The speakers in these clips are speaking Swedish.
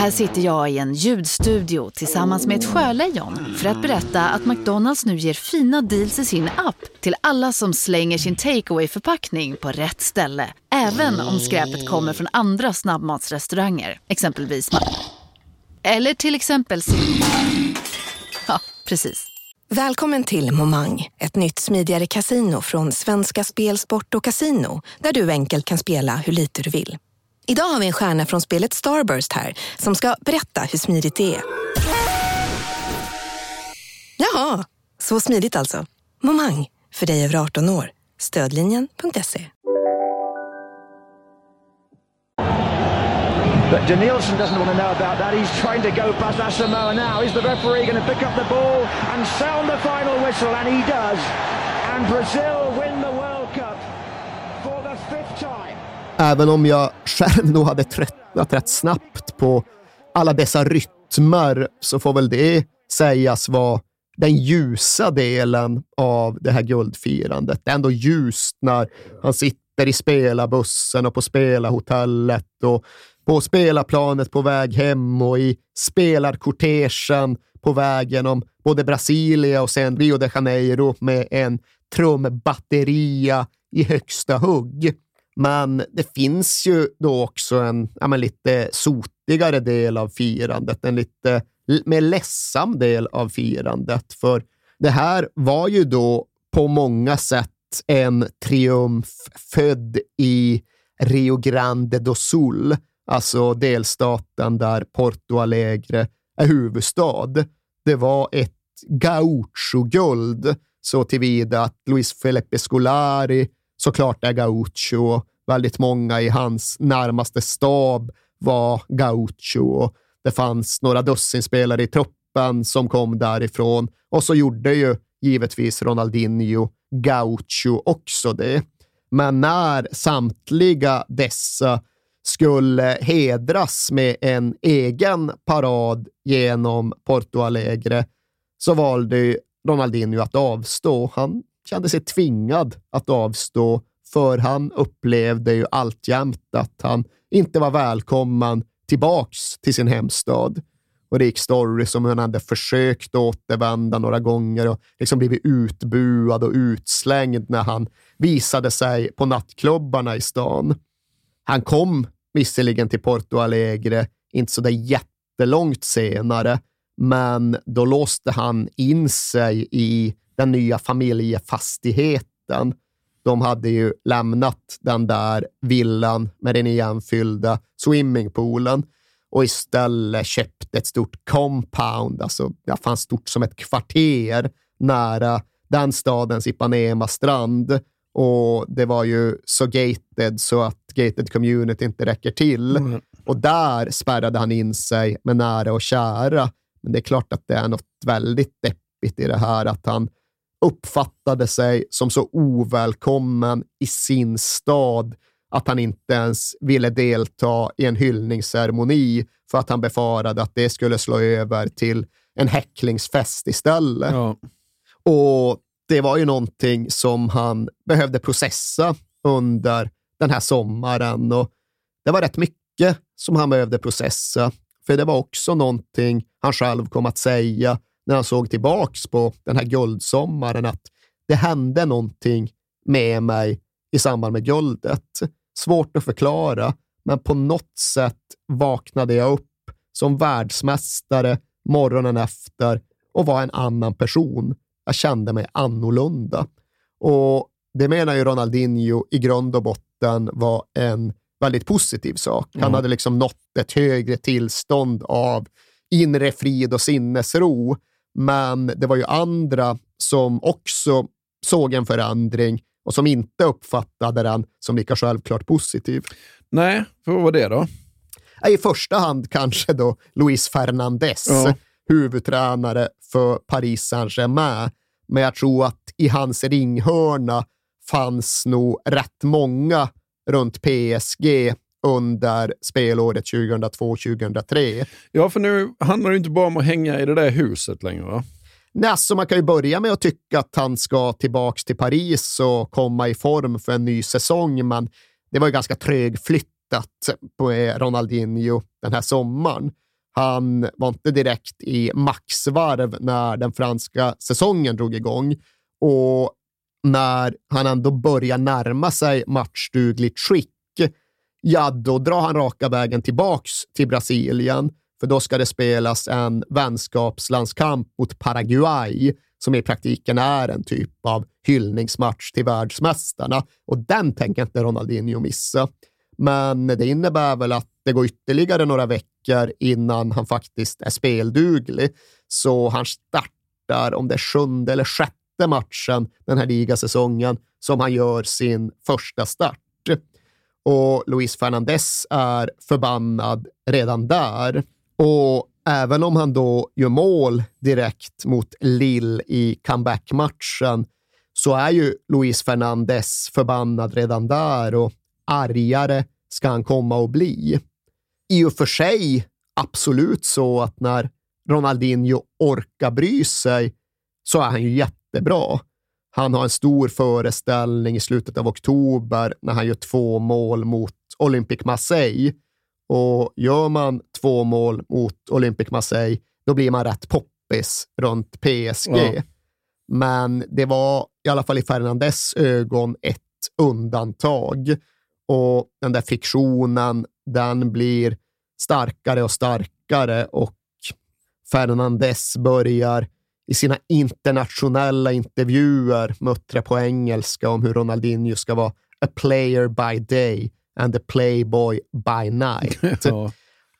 Här sitter jag i en ljudstudio tillsammans med ett sjölejon för att berätta att McDonalds nu ger fina deals i sin app till alla som slänger sin takeaway förpackning på rätt ställe. Även om skräpet kommer från andra snabbmatsrestauranger, exempelvis Eller till exempel Ja, precis. Välkommen till Momang, ett nytt smidigare casino från Svenska Spel, Sport och Casino där du enkelt kan spela hur lite du vill. Idag har vi en stjärna från spelet Starburst här som ska berätta hur smidigt det är. Jaha, så smidigt alltså. Momang, för dig över 18 år. Stödlinjen.se. But Danielson doesn't want to know about that. He's trying to go past Asamoah now. Is the referee going to pick up the ball and sound the final whistle? And he does. And Brazil wins the World Cup for the fifth time. Även om jag själv nog hade tröttnat rätt snabbt på alla dessa rytmer så får väl det sägas vara den ljusa delen av det här guldfirandet. Det är ändå ljust när han sitter i spelarbussen och på spelarhotellet och på spelarplanet på väg hem och i spelarkortegen på väg genom både Brasilia och sen Rio de Janeiro med en trumbatteria i högsta hugg. Men det finns ju då också en ja, lite sotigare del av firandet, en lite mer ledsam del av firandet. För det här var ju då på många sätt en triumf född i Rio Grande do Sul, alltså delstaten där Porto Alegre är huvudstad. Det var ett gaucho-guld så tillvida att Luis Felipe Scolari såklart är gaucho. Väldigt många i hans närmaste stab var gaucho. och Det fanns några dussin spelare i truppen som kom därifrån och så gjorde ju givetvis Ronaldinho gaucho också det. Men när samtliga dessa skulle hedras med en egen parad genom Porto Alegre så valde Ronaldinho att avstå. Han kände sig tvingad att avstå, för han upplevde ju alltjämt att han inte var välkommen tillbaks till sin hemstad. Och det gick stories om hur han hade försökt återvända några gånger och liksom blivit utbuad och utslängd när han visade sig på nattklubbarna i stan. Han kom visserligen till Porto Alegre inte så där jättelångt senare, men då låste han in sig i den nya familjefastigheten. De hade ju lämnat den där villan med den igenfyllda swimmingpoolen och istället köpt ett stort compound, alltså ja, fanns stort som ett kvarter nära den stadens Ipanema-strand. Och det var ju så gated så att gated community inte räcker till. Mm. Och där spärrade han in sig med nära och kära. Men det är klart att det är något väldigt deppigt i det här att han uppfattade sig som så ovälkommen i sin stad att han inte ens ville delta i en hyllningsceremoni för att han befarade att det skulle slå över till en häcklingsfest istället. Ja. Och det var ju någonting som han behövde processa under den här sommaren och det var rätt mycket som han behövde processa. För det var också någonting han själv kom att säga när han såg tillbaks på den här guldsommaren, att det hände någonting med mig i samband med guldet. Svårt att förklara, men på något sätt vaknade jag upp som världsmästare morgonen efter och var en annan person. Jag kände mig annorlunda. Och det menar ju Ronaldinho i grund och botten var en väldigt positiv sak. Han mm. hade liksom nått ett högre tillstånd av inre frid och sinnesro. Men det var ju andra som också såg en förändring och som inte uppfattade den som lika självklart positiv. Nej, vad var det då? I första hand kanske då Luis Fernandes, ja. huvudtränare för Paris Saint-Germain. Men jag tror att i hans ringhörna fanns nog rätt många runt PSG under spelåret 2002-2003. Ja, för nu handlar det inte bara om att hänga i det där huset längre, va? Nej, så man kan ju börja med att tycka att han ska tillbaka till Paris och komma i form för en ny säsong, men det var ju ganska trögflyttat på Ronaldinho den här sommaren. Han var inte direkt i maxvarv när den franska säsongen drog igång och när han ändå börjar närma sig matchdugligt skick, ja, då drar han raka vägen tillbaks till Brasilien, för då ska det spelas en vänskapslandskamp mot Paraguay, som i praktiken är en typ av hyllningsmatch till världsmästarna. Och den tänker inte Ronaldinho missa. Men det innebär väl att det går ytterligare några veckor innan han faktiskt är spelduglig. Så han startar, om det är sjunde eller sjätte matchen den här ligasäsongen, som han gör sin första start. Och Luis Fernandez är förbannad redan där. Och även om han då gör mål direkt mot Lille i comebackmatchen så är ju Luis Fernandez förbannad redan där och argare ska han komma och bli. I och för sig absolut så att när Ronaldinho orkar bry sig så är han ju jättebra. Han har en stor föreställning i slutet av oktober när han gör två mål mot Olympique Marseille. Och gör man två mål mot Olympique Marseille, då blir man rätt poppis runt PSG. Ja. Men det var i alla fall i Fernandes ögon ett undantag. Och den där fiktionen, den blir starkare och starkare och Fernandes börjar i sina internationella intervjuer muttra på engelska om hur Ronaldinho ska vara a player by day and a playboy by night. Ja.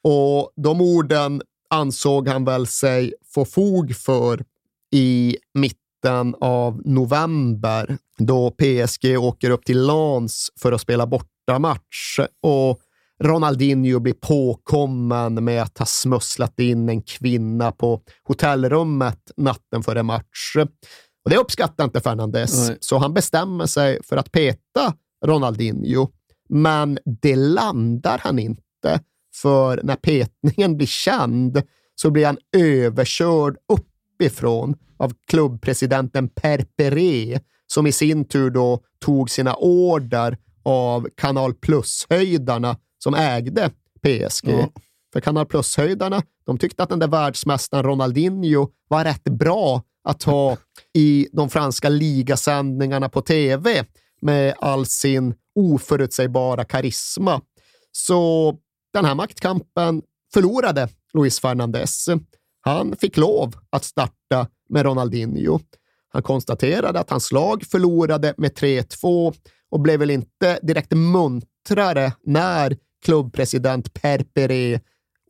Och de orden ansåg han väl sig få fog för i mitten av november då PSG åker upp till Lans för att spela bortamatch och Ronaldinho blir påkommen med att ha smusslat in en kvinna på hotellrummet natten före match. Och det uppskattar inte Fernandes, Nej. så han bestämmer sig för att peta Ronaldinho. Men det landar han inte, för när petningen blir känd så blir han överkörd uppifrån av klubbpresidenten Per Peré, som i sin tur då tog sina order av Kanal Plus-höjdarna som ägde PSG. Ja. För Kanal Plus-höjdarna, de tyckte att den där världsmästaren Ronaldinho var rätt bra att ha i de franska ligasändningarna på tv med all sin oförutsägbara karisma. Så den här maktkampen förlorade Luis Fernandez. Han fick lov att starta med Ronaldinho. Han konstaterade att hans lag förlorade med 3-2 och blev väl inte direkt muntrare när klubbpresident Per Peré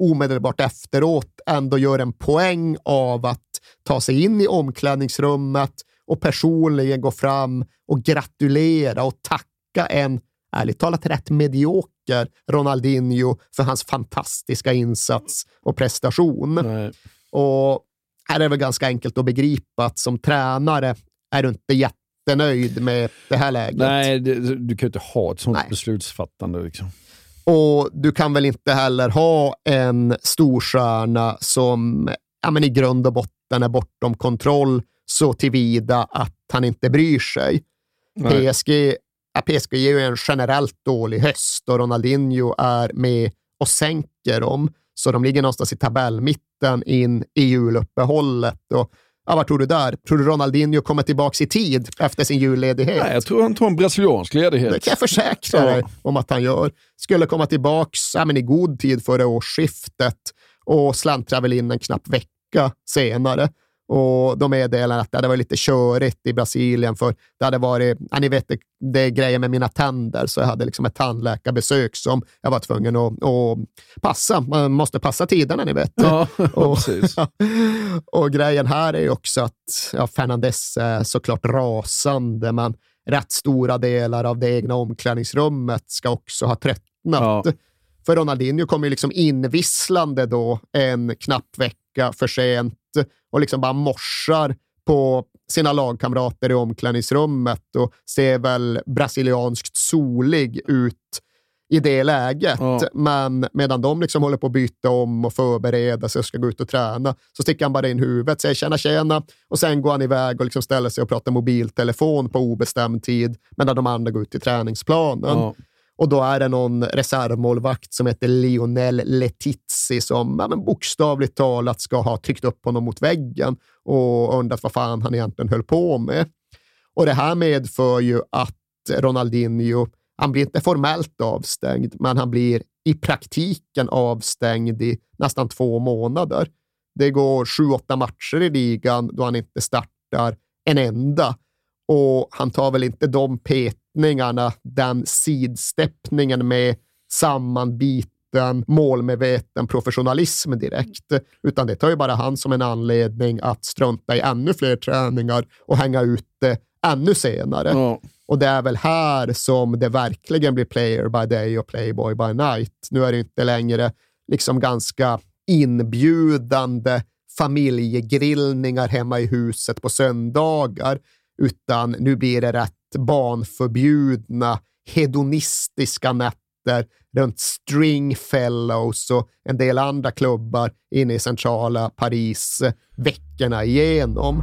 omedelbart efteråt ändå gör en poäng av att ta sig in i omklädningsrummet och personligen gå fram och gratulera och tacka en, ärligt talat, rätt medioker Ronaldinho för hans fantastiska insats och prestation. Nej. Och här är det väl ganska enkelt att begripa att som tränare är du inte jättenöjd med det här läget. Nej, det, du kan ju inte ha ett sånt Nej. beslutsfattande. Liksom. Och du kan väl inte heller ha en storstjärna som ja, men i grund och botten är bortom kontroll så tillvida att han inte bryr sig. PSG, ja, PSG ger ju en generellt dålig höst och Ronaldinho är med och sänker dem, så de ligger någonstans i tabellmitten in i juluppehållet. Och Ja, vad tror du där? Tror du Ronaldinho kommer tillbaka i tid efter sin julledighet? Nej, jag tror han tar en brasiliansk ledighet. Det kan jag försäkra dig om att han gör. Skulle komma tillbaka ja, i god tid före årsskiftet och slantrar väl in en knapp vecka senare. Och de meddelade att det hade varit lite körigt i Brasilien för det hade varit, ja, ni vet det, det är grejer med mina tänder, så jag hade liksom ett tandläkarbesök som jag var tvungen att, att passa. Man måste passa tiderna, ni vet. Ja, och, och grejen här är ju också att ja, Fernandes är såklart rasande, men rätt stora delar av det egna omklädningsrummet ska också ha tröttnat. Ja. För Ronaldinho kom ju liksom invisslande då en knapp vecka för sent och liksom bara morsar på sina lagkamrater i omklädningsrummet och ser väl brasilianskt solig ut i det läget. Ja. Men medan de liksom håller på att byta om och förbereda sig och ska gå ut och träna, så sticker han bara in huvudet, säger tjena tjena och sen går han iväg och liksom ställer sig och pratar mobiltelefon på obestämd tid medan de andra går ut till träningsplanen. Ja. Och då är det någon reservmålvakt som heter Lionel Letizzi som ja, men bokstavligt talat ska ha tryckt upp honom mot väggen och undrat vad fan han egentligen höll på med. Och det här medför ju att Ronaldinho, han blir inte formellt avstängd, men han blir i praktiken avstängd i nästan två månader. Det går sju, åtta matcher i ligan då han inte startar en enda och han tar väl inte de petningarna, den sidsteppningen med sammanbiten, målmedveten professionalism direkt, utan det tar ju bara han som en anledning att strunta i ännu fler träningar och hänga ute ännu senare. Ja. Och det är väl här som det verkligen blir player by day och playboy by night. Nu är det inte längre liksom ganska inbjudande familjegrillningar hemma i huset på söndagar, utan nu blir det rätt barnförbjudna, hedonistiska nätter runt Stringfellows och en del andra klubbar inne i centrala Paris eh, veckorna igenom.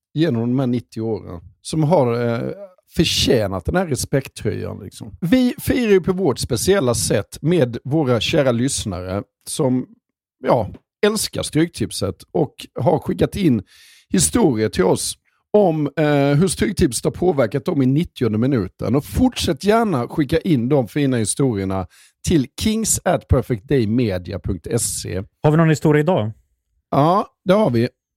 genom de här 90 åren som har eh, förtjänat den här respekttröjan. Liksom. Vi firar ju på vårt speciella sätt med våra kära lyssnare som ja, älskar Stryktipset och har skickat in historier till oss om eh, hur Stryktipset har påverkat dem i 90 minuten. Och fortsätt gärna skicka in de fina historierna till kings. Har vi någon historia idag? Ja, det har vi.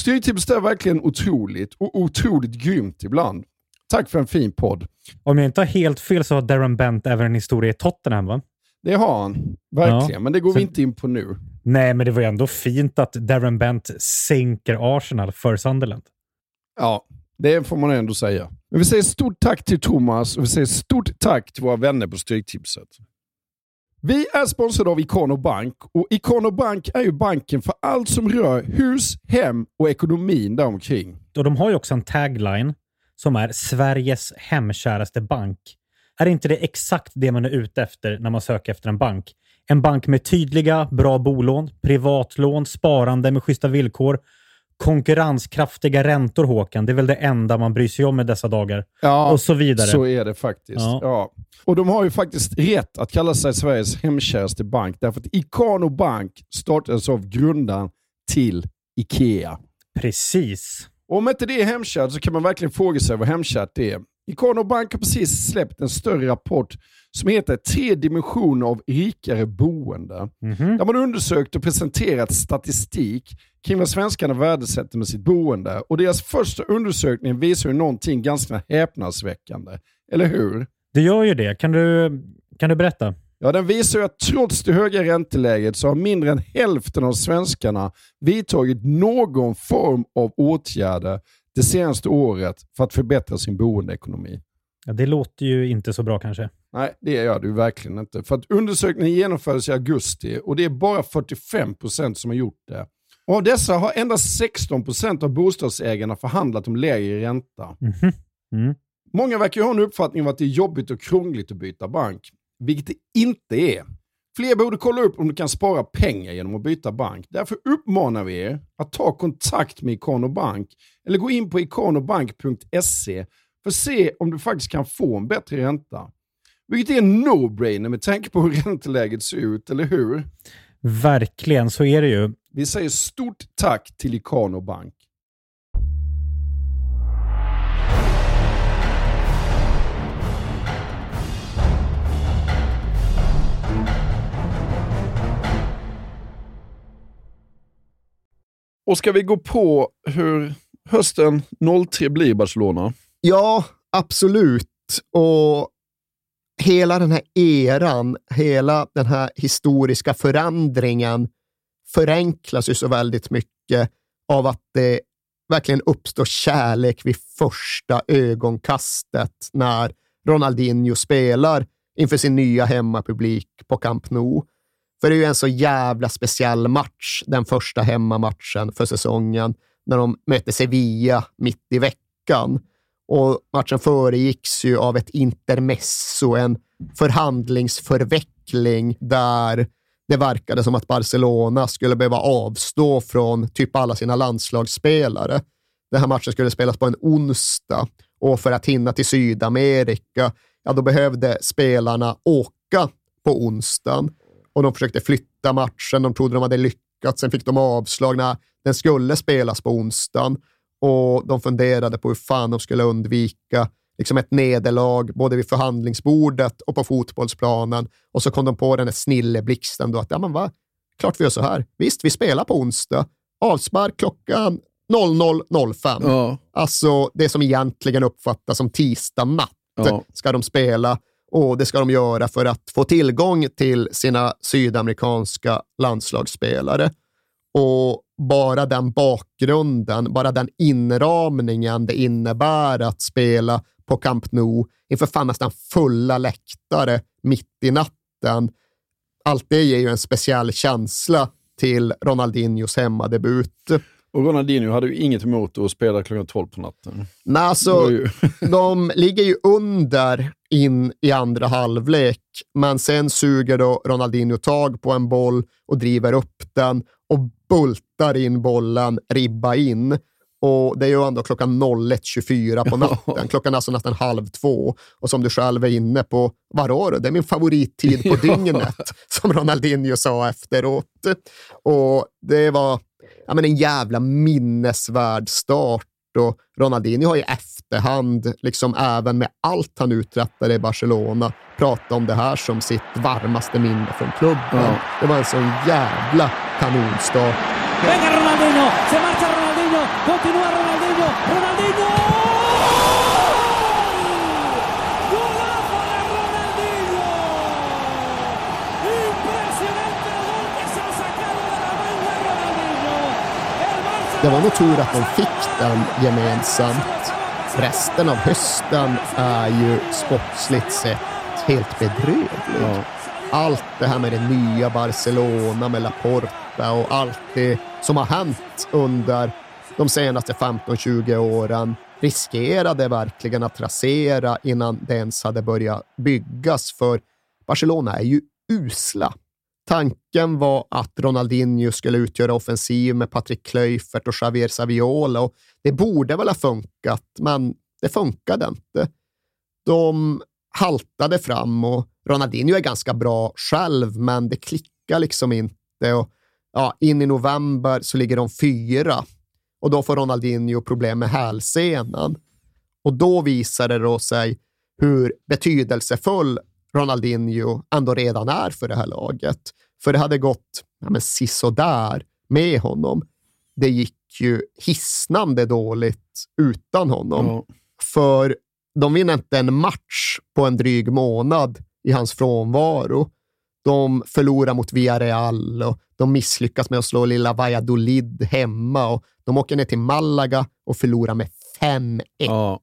Styrtipset är verkligen otroligt och otroligt grymt ibland. Tack för en fin podd. Om jag inte har helt fel så har Darren Bent även en historia i Tottenham va? Det har han, verkligen. Ja. Men det går så... vi inte in på nu. Nej, men det var ju ändå fint att Darren Bent sänker Arsenal för Sunderland. Ja, det får man ändå säga. Men vi säger stort tack till Thomas och vi säger stort tack till våra vänner på Stryktipset. Vi är sponsrade av Ikano Bank och Ikano Bank är ju banken för allt som rör hus, hem och ekonomin däromkring. Och de har ju också en tagline som är Sveriges hemkäraste bank. Är inte det exakt det man är ute efter när man söker efter en bank? En bank med tydliga, bra bolån, privatlån, sparande med schyssta villkor, konkurrenskraftiga räntor, Håkan. Det är väl det enda man bryr sig om i dessa dagar. Ja, och så vidare. så är det faktiskt. Ja. ja. Och de har ju faktiskt rätt att kalla sig Sveriges hemkäraste bank, därför att Ikano Bank startades av grundaren till Ikea. Precis. Och om inte det är hemkärt så kan man verkligen fråga sig vad hemkärt det är. Ikano Bank har precis släppt en större rapport som heter Tre dimensioner av rikare boende. Mm -hmm. Där man undersökt och presenterat statistik kring vad svenskarna värdesätter med sitt boende. Och deras första undersökning visar ju någonting ganska häpnadsväckande. Eller hur? Det gör ju det. Kan du, kan du berätta? Ja, den visar att trots det höga ränteläget så har mindre än hälften av svenskarna vidtagit någon form av åtgärder det senaste året för att förbättra sin boendeekonomi. Ja, det låter ju inte så bra kanske. Nej, det gör det verkligen inte. För att undersökningen genomfördes i augusti och det är bara 45% som har gjort det. Och av dessa har endast 16% av bostadsägarna förhandlat om lägre ränta. Mm mm. Många verkar ha en uppfattning om att det är jobbigt och krångligt att byta bank vilket det inte är. Fler borde kolla upp om du kan spara pengar genom att byta bank. Därför uppmanar vi er att ta kontakt med Ikano Bank eller gå in på ikanobank.se för att se om du faktiskt kan få en bättre ränta. Vilket är en no-brainer med tanke på hur ränteläget ser ut, eller hur? Verkligen, så är det ju. Vi säger stort tack till Ikano Bank. Och ska vi gå på hur hösten 03 blir i Barcelona? Ja, absolut. Och hela den här eran, hela den här historiska förändringen förenklas ju så väldigt mycket av att det verkligen uppstår kärlek vid första ögonkastet när Ronaldinho spelar inför sin nya hemmapublik på Camp Nou. För det är ju en så jävla speciell match, den första hemmamatchen för säsongen, när de möter Sevilla mitt i veckan. Och matchen föregicks ju av ett intermesso, en förhandlingsförveckling där det verkade som att Barcelona skulle behöva avstå från typ alla sina landslagsspelare. Den här matchen skulle spelas på en onsdag och för att hinna till Sydamerika, ja då behövde spelarna åka på onsdagen och de försökte flytta matchen. De trodde de hade lyckats. Sen fick de avslag när den skulle spelas på onsdagen och de funderade på hur fan de skulle undvika liksom ett nederlag både vid förhandlingsbordet och på fotbollsplanen. Och så kom de på den här snilleblixten då att ja, men va? klart vi gör så här. Visst, vi spelar på onsdag. Avspark klockan 00.05. Ja. Alltså det som egentligen uppfattas som tisdag natt ja. ska de spela och det ska de göra för att få tillgång till sina sydamerikanska landslagsspelare. Och bara den bakgrunden, bara den inramningen det innebär att spela på Camp Nou inför fan nästan fulla läktare mitt i natten. Allt det ger ju en speciell känsla till Ronaldinhos hemmadebut. Och Ronaldinho hade ju inget emot att spela klockan 12 på natten. Nej, alltså, ju... de ligger ju under in i andra halvlek, men sen suger då Ronaldinho tag på en boll och driver upp den och bultar in bollen, ribba in. Och Det är ju ändå klockan 01.24 på natten. Klockan är alltså nästan halv två. Och som du själv är inne på, vadå det är min favorittid på dygnet, som Ronaldinho sa efteråt. Och Det var ja, men en jävla minnesvärd start. Och Ronaldinho har i efterhand, liksom även med allt han uträttade i Barcelona, pratat om det här som sitt varmaste minne från klubben. Ja. Det var en sån jävla kanonstart. Venga Ronaldinho! Se marcha Ronaldinho! Continua Det var nog tur att de fick den gemensamt. Resten av hösten är ju sportsligt sett helt bedrövlig. Ja. Allt det här med det nya Barcelona med Laporta och allt det som har hänt under de senaste 15-20 åren riskerade verkligen att rasera innan det ens hade börjat byggas, för Barcelona är ju usla Tanken var att Ronaldinho skulle utgöra offensiv med Patrick Kluivert och Javier Saviola och det borde väl ha funkat, men det funkade inte. De haltade fram och Ronaldinho är ganska bra själv, men det klickar liksom inte. Och, ja, in i november så ligger de fyra och då får Ronaldinho problem med hälsenan. Och då visade det sig hur betydelsefull Ronaldinho ändå redan är för det här laget. För det hade gått ja, sisådär med honom. Det gick ju hisnande dåligt utan honom. Ja. För de vinner inte en match på en dryg månad i hans frånvaro. De förlorar mot Villarreal och de misslyckas med att slå lilla Valladolid hemma och de åker ner till Malaga och förlorar med 5-1. Ja.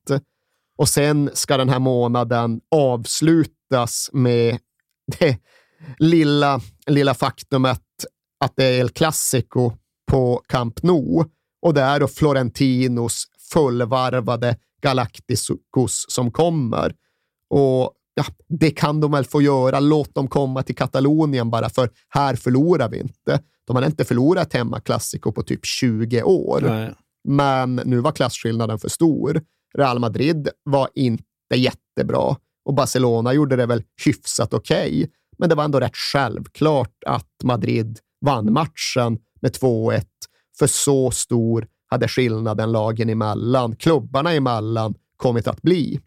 Och sen ska den här månaden avslutas med det lilla, lilla faktumet att det är El Clasico på Camp Nou och det är då Florentinos fullvarvade Galacticos som kommer. Och ja, det kan de väl få göra. Låt dem komma till Katalonien bara, för här förlorar vi inte. De har inte förlorat hemma Clasico på typ 20 år. Nej. Men nu var klasskillnaden för stor. Real Madrid var inte jättebra och Barcelona gjorde det väl hyfsat okej. Okay. Men det var ändå rätt självklart att Madrid vann matchen med 2-1, för så stor hade skillnaden lagen emellan, klubbarna emellan, kommit att bli.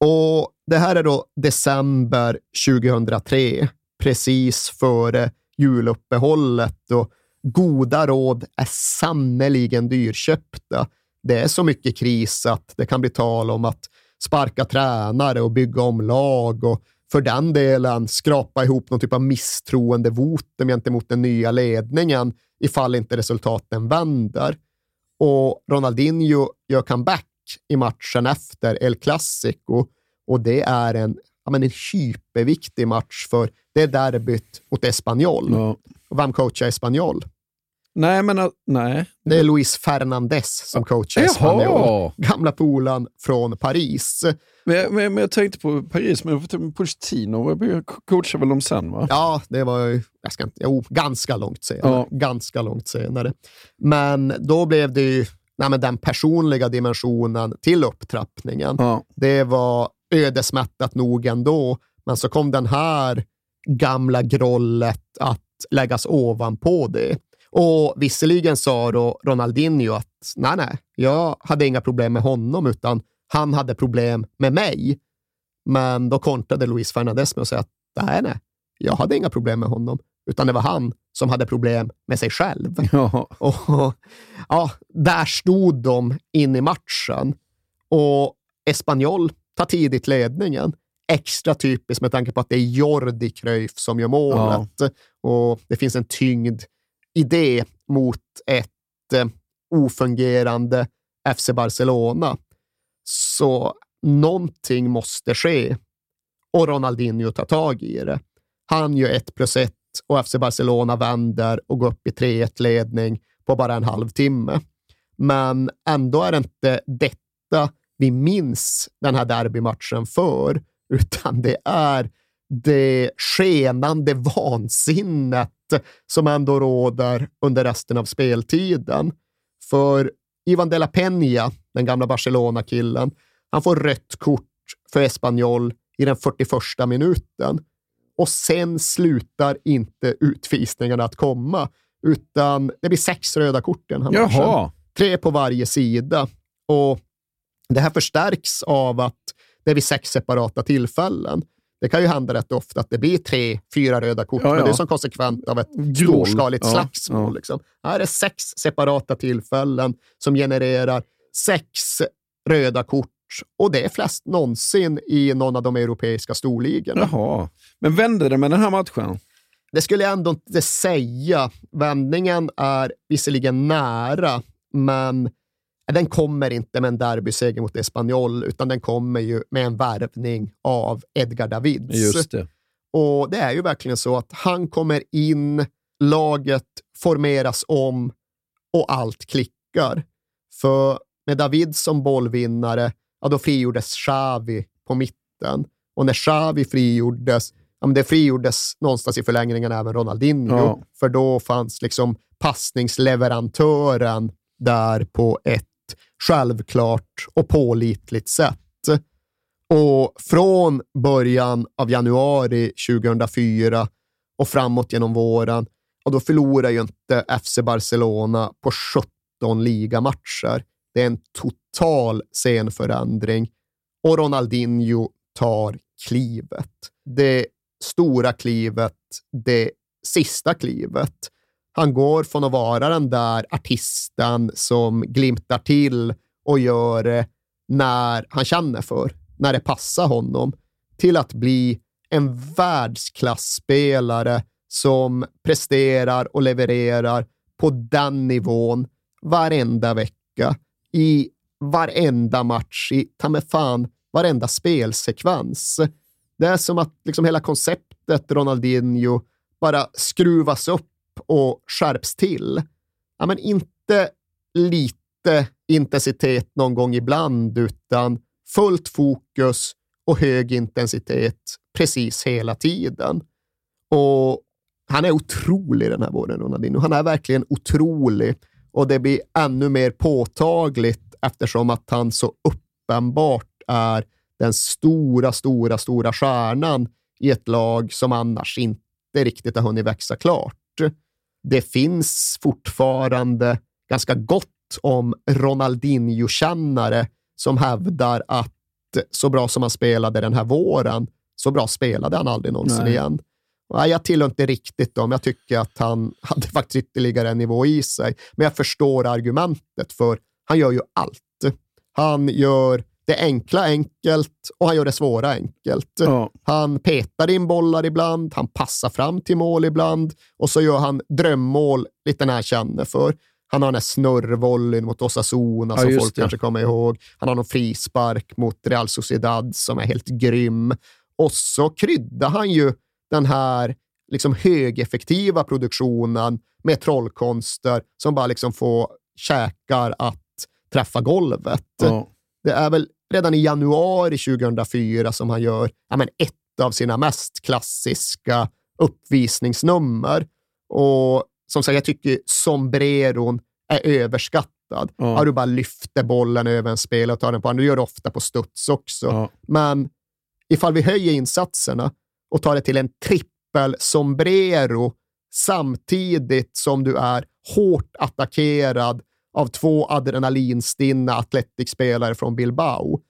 Och Det här är då december 2003, precis före juluppehållet och goda råd är sannerligen dyrköpta. Det är så mycket kris att det kan bli tal om att sparka tränare och bygga om lag och för den delen skrapa ihop någon typ av misstroendevotum gentemot den nya ledningen ifall inte resultaten vänder. Och Ronaldinho gör comeback i matchen efter El Clasico och det är en, ja, men en hyperviktig match för det är derbyt mot Espanyol. Ja. Och vem coachar Espanyol? Nej, men uh, nej. Det är Luis Fernandez som coachar Espanyol. Gamla polan från Paris. Men jag, men, jag tänkte på Paris, men Pochettino coachade väl dem sen? va? Ja, det var jag ska inte, jo, ganska långt senare. Ja. Ganska långt senare. Men då blev det ju nej, men den personliga dimensionen till upptrappningen. Ja. Det var ödesmättat nog ändå, men så kom den här gamla grollet att läggas ovanpå det. Och visserligen sa då Ronaldinho att nej, nej, jag hade inga problem med honom, utan han hade problem med mig. Men då kontrade Luis Fernandez med att säga att nej, nej, jag hade inga problem med honom, utan det var han som hade problem med sig själv. Ja. Och, ja, där stod de in i matchen och Espanyol tar tidigt ledningen. Extra typiskt med tanke på att det är Jordi Cruyff som gör målet. Ja. Och Det finns en tyngd idé mot ett eh, ofungerande FC Barcelona. Så någonting måste ske och Ronaldinho tar tag i det. Han gör ett plus ett och FC Barcelona vänder och går upp i 3-1-ledning på bara en halvtimme. Men ändå är det inte detta vi minns den här derbymatchen för, utan det är det skenande vansinnet som ändå råder under resten av speltiden. För Ivan de la Peña, den gamla Barcelona-killen, han får rött kort för Espanyol i den 41 minuten. Och sen slutar inte utvisningarna att komma, utan det blir sex röda kort i den här matchen. Tre på varje sida. Och det här förstärks av att det är vid sex separata tillfällen. Det kan ju hända rätt ofta att det blir tre, fyra röda kort, ja, ja. men det är som konsekvent av ett storskaligt ja, slagsmål. Liksom. Här är sex separata tillfällen som genererar sex röda kort och det är flest någonsin i någon av de europeiska storligorna. Jaha. Men vände det med den här matchen? Det skulle jag ändå inte säga. Vändningen är visserligen nära, men den kommer inte med en derbyseger mot Espanyol, utan den kommer ju med en värvning av Edgar Davids. Just det. Och det är ju verkligen så att han kommer in, laget formeras om och allt klickar. För med David som bollvinnare, ja, då frigjordes Xavi på mitten. Och när Xavi frigjordes, ja, men det frigjordes någonstans i förlängningen även Ronaldinho, ja. för då fanns liksom passningsleverantören där på ett självklart och pålitligt sätt. Och från början av januari 2004 och framåt genom våren, och då förlorar ju inte FC Barcelona på 17 ligamatcher. Det är en total scenförändring och Ronaldinho tar klivet. Det stora klivet, det sista klivet. Han går från att vara den där artisten som glimtar till och gör det när han känner för, när det passar honom, till att bli en världsklasspelare som presterar och levererar på den nivån varenda vecka, i varenda match, i ta med fan varenda spelsekvens. Det är som att liksom hela konceptet Ronaldinho bara skruvas upp och skärps till. Ja, men inte lite intensitet någon gång ibland, utan fullt fokus och hög intensitet precis hela tiden. Och han är otrolig den här våren, Ronaldinho. Han är verkligen otrolig och det blir ännu mer påtagligt eftersom att han så uppenbart är den stora, stora, stora stjärnan i ett lag som annars inte riktigt har hunnit växa klart det finns fortfarande ganska gott om Ronaldinho-kännare som hävdar att så bra som han spelade den här våren, så bra spelade han aldrig någonsin Nej. igen. Nej, jag tillhör inte riktigt dem. Jag tycker att han hade faktiskt ytterligare en nivå i sig. Men jag förstår argumentet, för han gör ju allt. Han gör det enkla enkelt och han gör det svåra enkelt. Ja. Han petar in bollar ibland, han passar fram till mål ibland och så gör han drömmål lite när han känner för. Han har den här snurrvolleyn mot Osasuna ja, som folk det. kanske kommer ihåg. Han har någon frispark mot Real Sociedad som är helt grym. Och så kryddar han ju den här liksom högeffektiva produktionen med trollkonster som bara liksom får käkar att träffa golvet. Ja. Det är väl redan i januari 2004 som han gör ja, men ett av sina mest klassiska uppvisningsnummer. Och som sagt, jag tycker sombreron är överskattad. Ja. Har du bara lyfter bollen över en spelare och tar den på honom. Du gör det ofta på studs också. Ja. Men ifall vi höjer insatserna och tar det till en trippel sombrero samtidigt som du är hårt attackerad av två adrenalinstinna Athletic-spelare från Bilbao,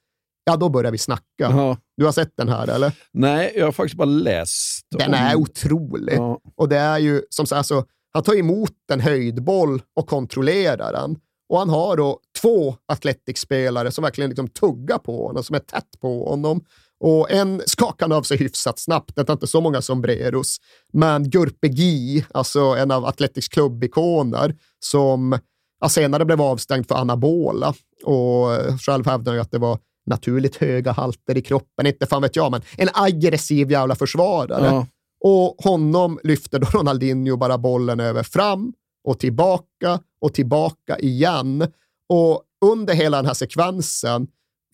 ja då börjar vi snacka. Ja. Du har sett den här eller? Nej, jag har faktiskt bara läst. Den om... är otrolig. Ja. Och det är ju som sagt, alltså, han tar emot en höjdboll och kontrollerar den. Och han har då två Athletic-spelare som verkligen liksom tuggar på honom, som är tätt på honom. Och en skakade av sig hyfsat snabbt, det är inte så många sombreros. Men Gurpegi, alltså en av Athletics klubbikoner, som ja, senare blev avstängd för anabola och själv hävdar han att det var naturligt höga halter i kroppen. Inte fan vet jag, men en aggressiv jävla försvarare. Ja. Och honom lyfter då Ronaldinho bara bollen över fram och tillbaka och tillbaka igen. Och under hela den här sekvensen,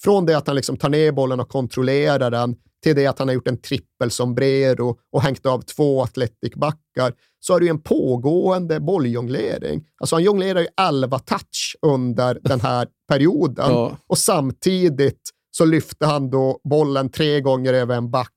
från det att han liksom tar ner bollen och kontrollerar den till det att han har gjort en trippel sombrero och hängt av två Athletic-backar, så har du en pågående bolljonglering. Alltså han jonglerar ju 11 touch under den här perioden ja. och samtidigt så lyfter han då bollen tre gånger över en back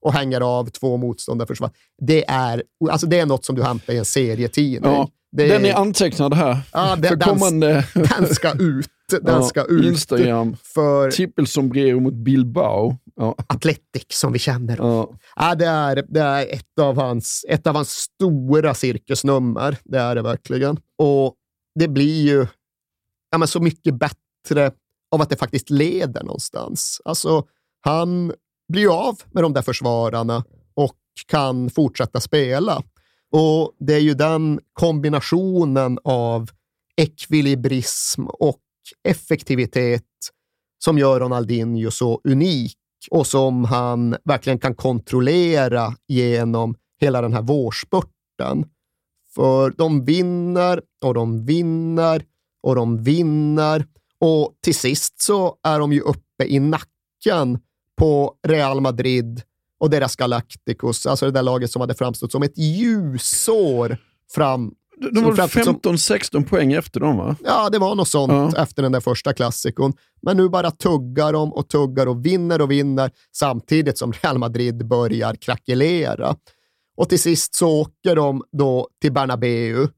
och hänger av två motståndarförsvar. Det är, alltså det är något som du hämtar i en serietidning. Ja, det, den är antecknad här. Ja, den, för kommande... den ska ut. Den ja, ska ut. Instagram. För... Trippelsombrero mot Bilbao. Ja. Atletic som vi känner. Ja. Ja, det, är, det är ett av, hans, ett av hans stora cirkusnummer. Det är det verkligen. Och det blir ju ja, men så mycket bättre av att det faktiskt leder någonstans. Alltså, han blir av med de där försvararna och kan fortsätta spela. Och Det är ju den kombinationen av ekvilibrism och effektivitet som gör Ronaldinho så unik och som han verkligen kan kontrollera genom hela den här vårspurten. För de vinner och de vinner och de vinner och till sist så är de ju uppe i nacken på Real Madrid och deras Galacticos, alltså det där laget som hade framstått som ett ljusår fram de var 15-16 poäng efter dem va? Ja, det var något sånt ja. efter den där första klassikon. Men nu bara tuggar de och tuggar och vinner och vinner samtidigt som Real Madrid börjar krackelera. Och till sist så åker de då till Bernabeu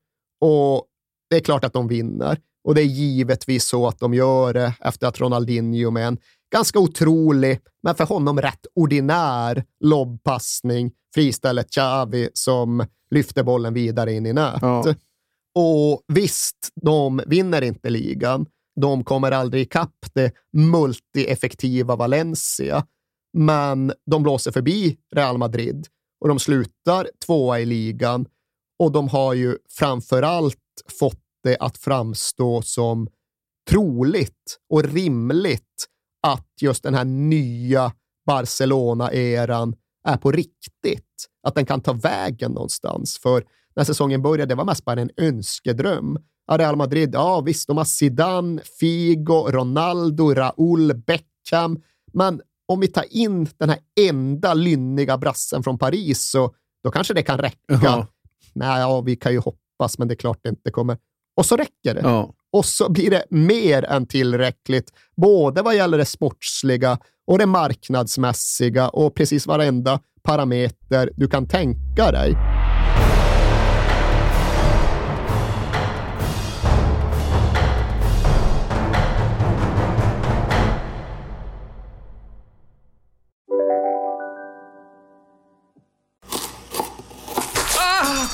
och det är klart att de vinner. Och det är givetvis så att de gör det efter att Ronaldinho med en ganska otrolig, men för honom rätt ordinär lobbpassning friställer Xavi som lyfter bollen vidare in i nät. Ja. Och visst, de vinner inte ligan. De kommer aldrig ikapp det multieffektiva Valencia, men de blåser förbi Real Madrid och de slutar tvåa i ligan och de har ju framför allt fått det att framstå som troligt och rimligt att just den här nya Barcelona-eran är på riktigt. Att den kan ta vägen någonstans. För när säsongen började, det var mest bara en önskedröm. Real Madrid, ja visst, de har Zidane, Figo, Ronaldo, Raúl, Beckham. Men om vi tar in den här enda lynniga brassen från Paris, så då kanske det kan räcka. Uh Nej, ja, vi kan ju hoppas, men det är klart det inte kommer. Och så räcker det. Ja. Och så blir det mer än tillräckligt, både vad gäller det sportsliga och det marknadsmässiga och precis varenda parameter du kan tänka dig.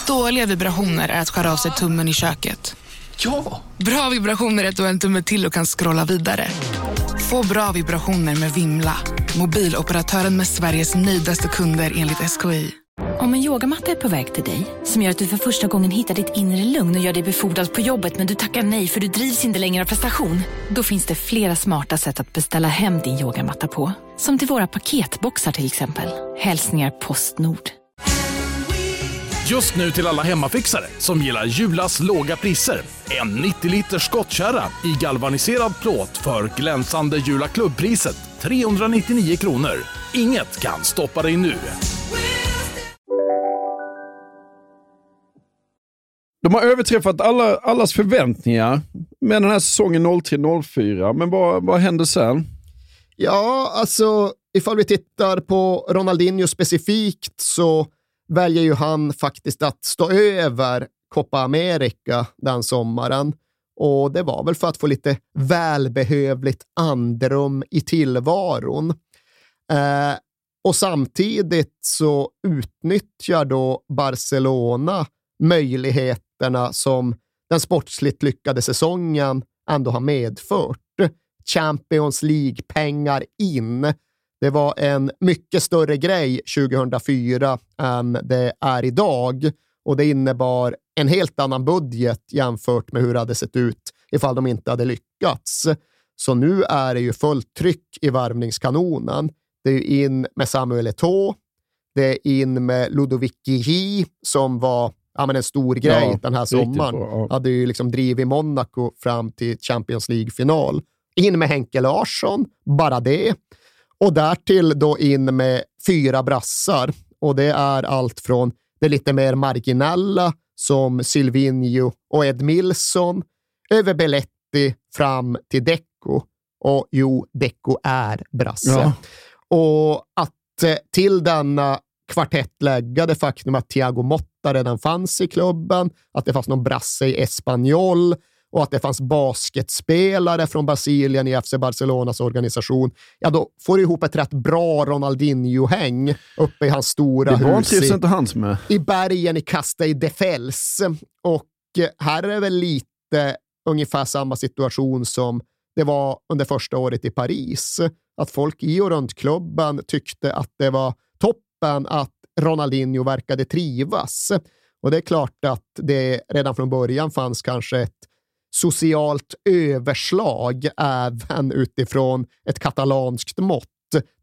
Dåliga vibrationer är att skära av sig tummen i köket. Ja! Bra vibrationer är att du har en tumme till och kan scrolla vidare. Få bra vibrationer med Vimla. Mobiloperatören med Sveriges nöjdaste kunder enligt SKI. Om en yogamatta är på väg till dig, som gör att du för första gången hittar ditt inre lugn och gör dig befordrad på jobbet men du tackar nej för du drivs inte längre av prestation. Då finns det flera smarta sätt att beställa hem din yogamatta på. Som till våra paketboxar till exempel. Hälsningar Postnord. Just nu till alla hemmafixare som gillar Julas låga priser. En 90 liters skottkärra i galvaniserad plåt för glänsande Jula klubbpriset 399 kronor. Inget kan stoppa dig nu. De har överträffat alla, allas förväntningar med den här säsongen 03-04. Men vad, vad händer sen? Ja, alltså ifall vi tittar på Ronaldinho specifikt så väljer ju han faktiskt att stå över Copa America den sommaren. Och det var väl för att få lite välbehövligt andrum i tillvaron. Eh, och samtidigt så utnyttjar då Barcelona möjligheterna som den sportsligt lyckade säsongen ändå har medfört. Champions League-pengar in. Det var en mycket större grej 2004 än det är idag och det innebar en helt annan budget jämfört med hur det hade sett ut ifall de inte hade lyckats. Så nu är det ju fullt tryck i varvningskanonen. Det är in med Samuel Eto'o, det är in med Ludovic Giri som var ja, men en stor grej ja, den här sommaren. Ja. Hade ju liksom drivit Monaco fram till Champions League-final. In med Henke Larsson, bara det. Och därtill då in med fyra brassar. Och det är allt från det lite mer marginella som Silvinho och Ed Milson över Belletti fram till Deco. Och jo, Deco är brasse. Ja. Och att eh, till denna kvartett lägga det faktum att Thiago Motta redan fanns i klubben, att det fanns någon brasse i Espanyol och att det fanns basketspelare från Brasilien i FC Barcelonas organisation, ja då får du ihop ett rätt bra Ronaldinho-häng uppe i hans stora hus i, inte hans med. i bergen i Castell de Fels. Och här är det väl lite ungefär samma situation som det var under första året i Paris. Att folk i och runt klubben tyckte att det var toppen att Ronaldinho verkade trivas. Och det är klart att det redan från början fanns kanske ett socialt överslag även utifrån ett katalanskt mått.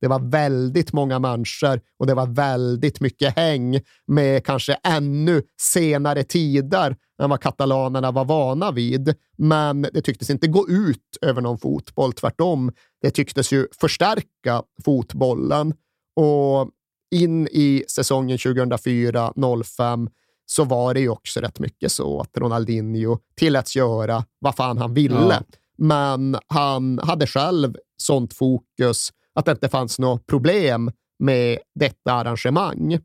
Det var väldigt många människor och det var väldigt mycket häng med kanske ännu senare tider än vad katalanerna var vana vid. Men det tycktes inte gå ut över någon fotboll, tvärtom. Det tycktes ju förstärka fotbollen och in i säsongen 2004-05 så var det ju också rätt mycket så att Ronaldinho tilläts göra vad fan han ville. Ja. Men han hade själv sånt fokus att det inte fanns något problem med detta arrangemang.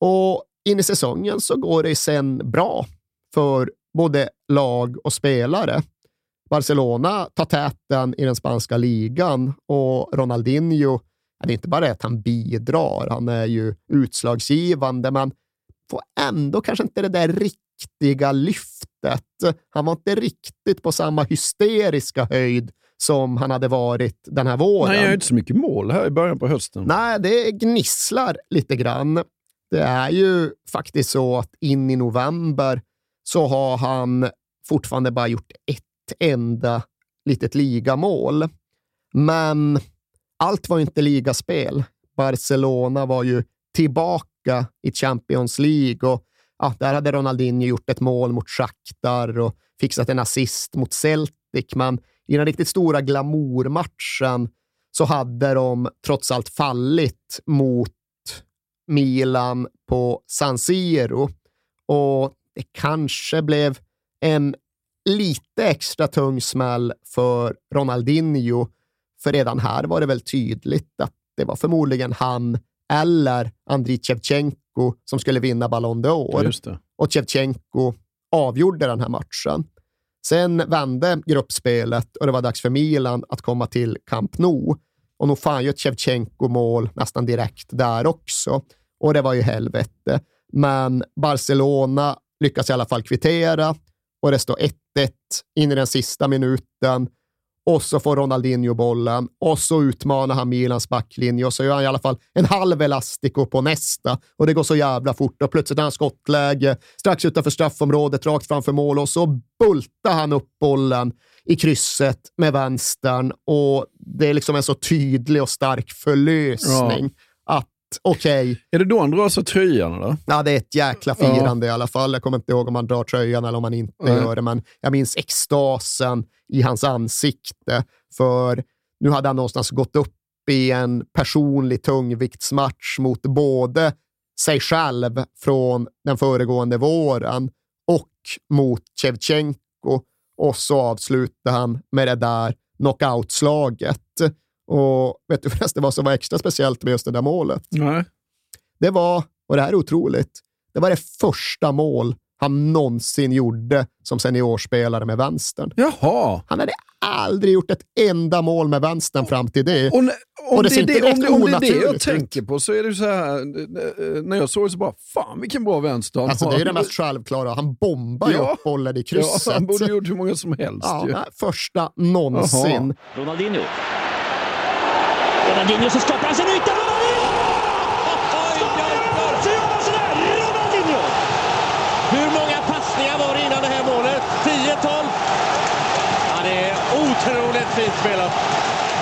Och in i säsongen så går det sen bra för både lag och spelare. Barcelona tar täten i den spanska ligan och Ronaldinho, det är inte bara att han bidrar, han är ju utslagsgivande, men får ändå kanske inte det där riktiga lyftet. Han var inte riktigt på samma hysteriska höjd som han hade varit den här våren. Han gör inte så mycket mål här i början på hösten. Nej, det gnisslar lite grann. Det är ju faktiskt så att in i november så har han fortfarande bara gjort ett enda litet ligamål. Men allt var inte ligaspel. Barcelona var ju tillbaka tillbaka i Champions League. Och, ja, där hade Ronaldinho gjort ett mål mot Shakhtar och fixat en assist mot Celtic, men i den riktigt stora glamourmatchen så hade de trots allt fallit mot Milan på San Siro och det kanske blev en lite extra tung smäll för Ronaldinho, för redan här var det väl tydligt att det var förmodligen han eller Andriy Shevchenko som skulle vinna Ballon d'Or. Ja, och Shevchenko avgjorde den här matchen. Sen vände gruppspelet och det var dags för Milan att komma till Camp Nou. Och nog fan ju ett Shevchenko-mål nästan direkt där också. Och det var ju helvete. Men Barcelona lyckas i alla fall kvittera och det står 1-1 in i den sista minuten och så får Ronaldinho bollen. Och så utmanar han Milans backlinje. Och så gör han i alla fall en halv elastico på nästa. Och det går så jävla fort. Och plötsligt har han skottläge strax utanför straffområdet rakt framför mål. Och så bultar han upp bollen i krysset med vänstern. Och det är liksom en så tydlig och stark förlösning. Ja okej. Okay. Är det då han drar sig tröjan? Eller? Ja, det är ett jäkla firande ja. i alla fall. Jag kommer inte ihåg om han drar tröjan eller om han inte mm. gör det, men jag minns extasen i hans ansikte. För nu hade han någonstans gått upp i en personlig tungviktsmatch mot både sig själv från den föregående våren och mot Shevchenko. Och så avslutade han med det där knockoutslaget. Och vet du förresten vad som var extra speciellt med just det där målet? Nej. Det var, och det här är otroligt, det var det första mål han någonsin gjorde som seniorspelare med vänstern. Jaha. Han hade aldrig gjort ett enda mål med vänstern fram till det. Och, och, och det, det, det, om, det, om det är det jag tänker på så är det så här, när jag såg det så bara, fan vilken bra vänster han alltså, har. Det är det mest självklara. Han bombar ja. upp bollen i krysset. Ja, han borde gjort hur många som helst. Ja, nej, första någonsin. Jaha. Ronaldinho. Ronaldinho så skapar han sin yta. Hur många passningar var det innan det här målet? 10-12? Ja, det är otroligt fint spelat.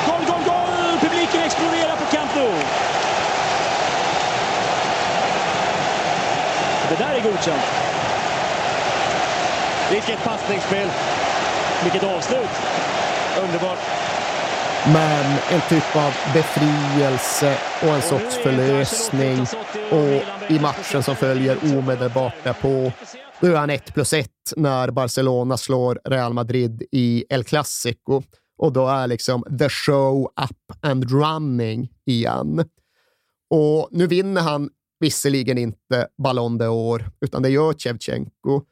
Gol, gol, gol! Publiken exploderar på Camp Nou. Det där är godkänt. Vilket passningsspel. Vilket avslut. Underbart. Men en typ av befrielse och en sorts förlösning. Och i matchen som följer omedelbart därpå, då är han 1 plus 1 när Barcelona slår Real Madrid i El Clasico. Och då är liksom the show up and running igen. Och nu vinner han visserligen inte Ballon d'Or, utan det gör Shevchenko.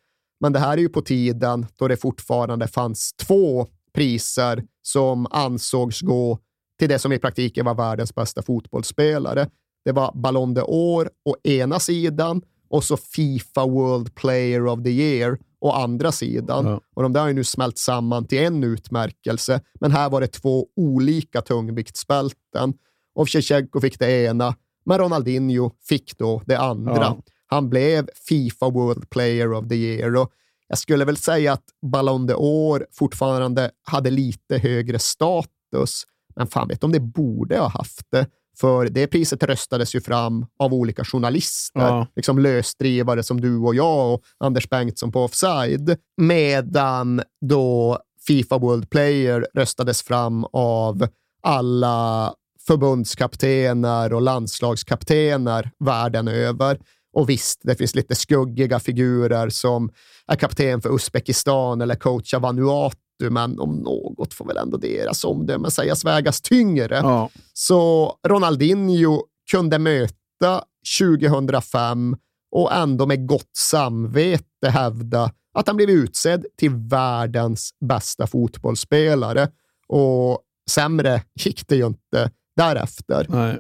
Men det här är ju på tiden då det fortfarande fanns två priser som ansågs gå till det som i praktiken var världens bästa fotbollsspelare. Det var Ballon d'Or å ena sidan och så Fifa World Player of the Year å andra sidan. Ja. Och de där har ju nu smält samman till en utmärkelse, men här var det två olika tungviktsbälten. Och Shevchenko fick det ena, men Ronaldinho fick då det andra. Ja. Han blev Fifa World Player of the Year och jag skulle väl säga att Ballon d'Or fortfarande hade lite högre status, men fan vet om det borde ha haft det. För det priset röstades ju fram av olika journalister, ja. liksom lösdrivare som du och jag och Anders Bengtsson på Offside, medan då Fifa World Player röstades fram av alla förbundskaptener och landslagskaptener världen över. Och visst, det finns lite skuggiga figurer som är kapten för Uzbekistan eller coachar Vanuatu, men om något får väl ändå deras omdöme sägas vägas tyngre. Ja. Så Ronaldinho kunde möta 2005 och ändå med gott samvete hävda att han blev utsedd till världens bästa fotbollsspelare. Och sämre gick det ju inte därefter. Nej.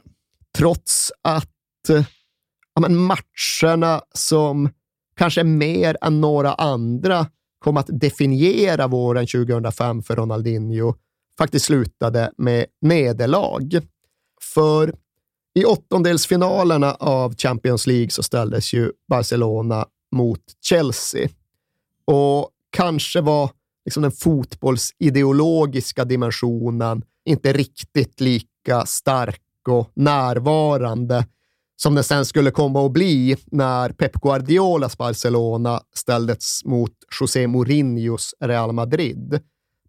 Trots att ja, men matcherna som kanske mer än några andra kom att definiera våren 2005 för Ronaldinho faktiskt slutade med nederlag. För i åttondelsfinalerna av Champions League så ställdes ju Barcelona mot Chelsea. Och kanske var liksom den fotbollsideologiska dimensionen inte riktigt lika stark och närvarande som det sen skulle komma att bli när Pep Guardiolas Barcelona ställdes mot José Mourinhos Real Madrid.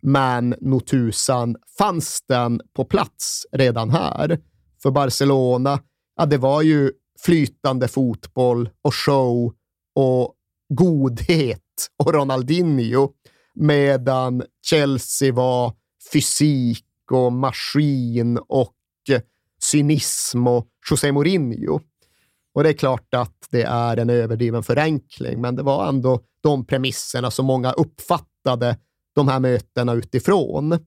Men notusan fanns den på plats redan här. För Barcelona, ja, det var ju flytande fotboll och show och godhet och Ronaldinho, medan Chelsea var fysik och maskin och cynism och José Mourinho. Och det är klart att det är en överdriven förenkling, men det var ändå de premisserna som många uppfattade de här mötena utifrån.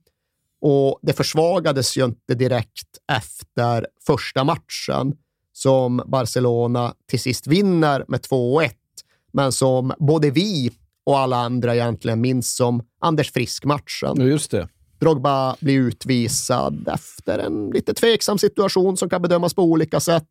Och det försvagades ju inte direkt efter första matchen. som Barcelona till sist vinner med 2-1, men som både vi och alla andra egentligen minns som Anders Frisk-matchen. Just det. Drogba blir utvisad efter en lite tveksam situation som kan bedömas på olika sätt.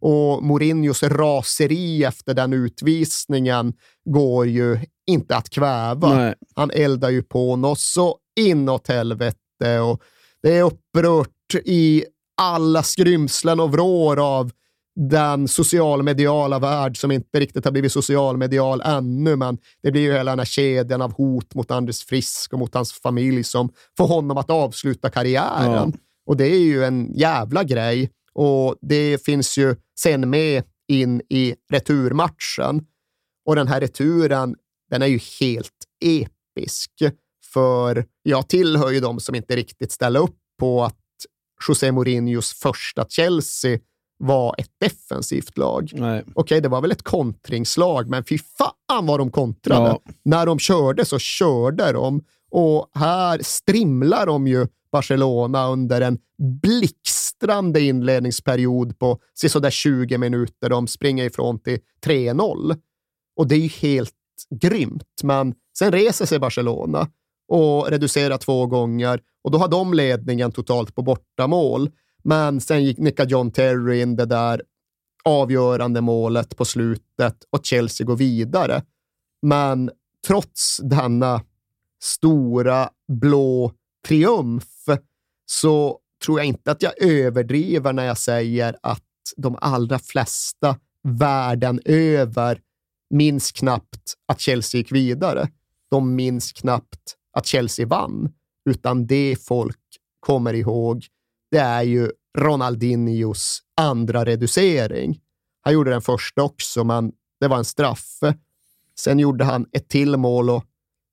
Och Mourinhos raseri efter den utvisningen går ju inte att kväva. Nej. Han eldar ju på något så inåt helvete och det är upprört i alla skrymslen och vrår av den socialmediala värld som inte riktigt har blivit socialmedial ännu, men det blir ju hela den här kedjan av hot mot Anders Frisk och mot hans familj som får honom att avsluta karriären. Ja. Och det är ju en jävla grej och det finns ju sen med in i returmatchen. Och den här returen, den är ju helt episk. För jag tillhör ju de som inte riktigt ställer upp på att José Mourinhos första Chelsea var ett defensivt lag. Okej, det var väl ett kontringslag, men fy fan vad de kontrade. Ja. När de körde så körde de. Och här strimlar de ju Barcelona under en blixtrande inledningsperiod på sådär 20 minuter. De springer ifrån till 3-0. Och det är ju helt grymt, men sen reser sig Barcelona och reducerar två gånger och då har de ledningen totalt på bortamål. Men sen gick nicka John Terry in det där avgörande målet på slutet och Chelsea går vidare. Men trots denna stora blå triumf så tror jag inte att jag överdriver när jag säger att de allra flesta världen över minns knappt att Chelsea gick vidare. De minns knappt att Chelsea vann, utan det folk kommer ihåg, det är ju Ronaldinhos andra reducering. Han gjorde den första också, men det var en straff. Sen gjorde han ett till mål och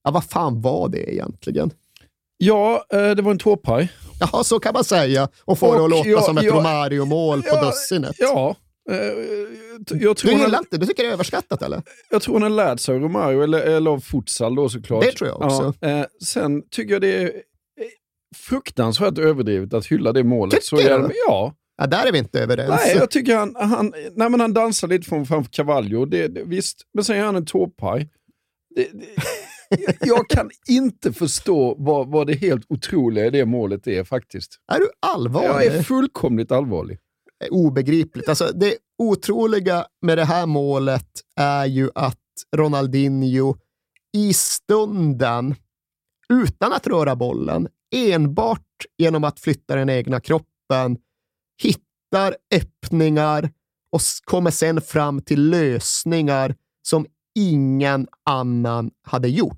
ja, vad fan var det egentligen? Ja, eh, det var en tåpaj. Jaha, så kan man säga och få det att låta jag- som ett jag- Romario-mål på Ja, dussinet. Ja. eh, Jag Du tror, hon gillar har, inte? Du tycker det är överskattat eller? jag tror hon har lärt sig av Romario, eller, eller av futsal då såklart. Det tror jag också. Ja, eh, sen tycker jag det är fruktansvärt överdrivet att hylla det målet. Tycker så du? jävla- Ja. Ja, där är vi inte överens. Nej, jag tycker han, han, nej, men han dansar lite från, framför Cavallo, det, det, visst. Men sen gör han en tåpaj. Det, det, jag- jag kan inte förstå vad, vad det helt otroliga i det målet är faktiskt. Är du allvarlig? Jag är fullkomligt allvarlig. är obegripligt. Alltså, det otroliga med det här målet är ju att Ronaldinho i stunden, utan att röra bollen, enbart genom att flytta den egna kroppen, hittar öppningar och kommer sen fram till lösningar som ingen annan hade gjort.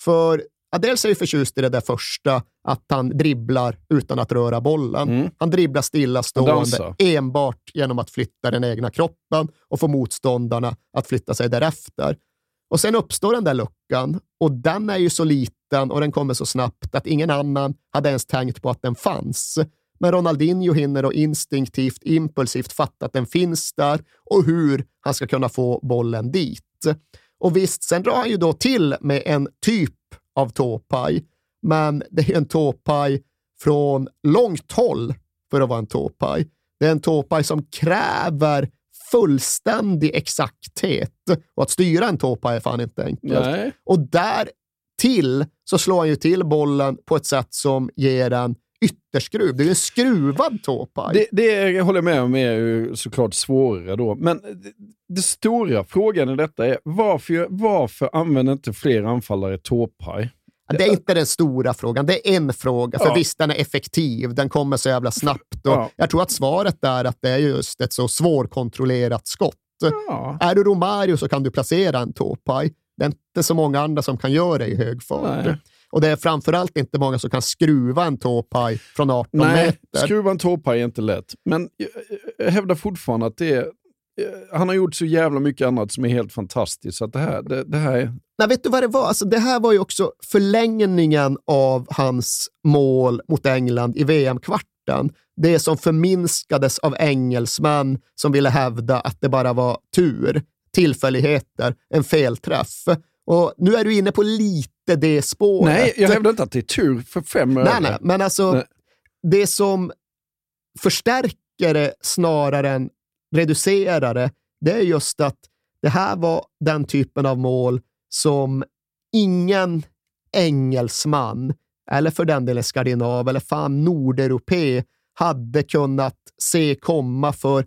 För ja, dels är jag förtjust i det där första, att han dribblar utan att röra bollen. Mm. Han dribblar stillastående enbart genom att flytta den egna kroppen och få motståndarna att flytta sig därefter. Och sen uppstår den där luckan och den är ju så liten och den kommer så snabbt att ingen annan hade ens tänkt på att den fanns. Men Ronaldinho hinner och instinktivt, impulsivt fatta att den finns där och hur han ska kunna få bollen dit. Och visst, sen drar han ju då till med en typ av tåpaj, men det är en tåpaj från långt håll för att vara en tåpaj. Det är en tåpaj som kräver fullständig exakthet och att styra en tåpaj är fan inte enkelt. Nej. Och där till så slår han ju till bollen på ett sätt som ger en ytterskruv. Det är ju en skruvad tåpaj. Det, det är, jag håller med om är ju såklart svårare då. Men det, det stora frågan i detta är varför, varför använder inte fler anfallare tåpaj? Det är inte den stora frågan, det är en fråga. För Ja. visst, den är effektiv, den kommer så jävla snabbt. Och Ja. Jag tror att svaret är att det är just ett så svårkontrollerat skott. Ja. Är du Romario så kan du placera en tåpaj. Det är inte så många andra som kan göra det i hög fart. Nej. Och det är framförallt inte många som kan skruva en tåpaj från 18 Nej, meter. skruva en tåpaj är inte lätt. Men jag, jag hävdar fortfarande att det är, eh, han har gjort så jävla mycket annat som är helt fantastiskt. Så det, här, det, det här är... Nej, vet du vad det var? Alltså, det här var ju också förlängningen av hans mål mot England i VM-kvarten. Det som förminskades av engelsmän som ville hävda att det bara var tur, tillfälligheter, en felträff. Och nu är du inne på lite det spåret. Nej, jag hävdar inte att det är tur för fem Nej, öre. nej, men alltså Nej. det som förstärker det snarare än reducera det, det är just att det här var den typen av mål som ingen engelsman, eller för den delen skandinav, eller fan nordeuropé, hade kunnat se komma. För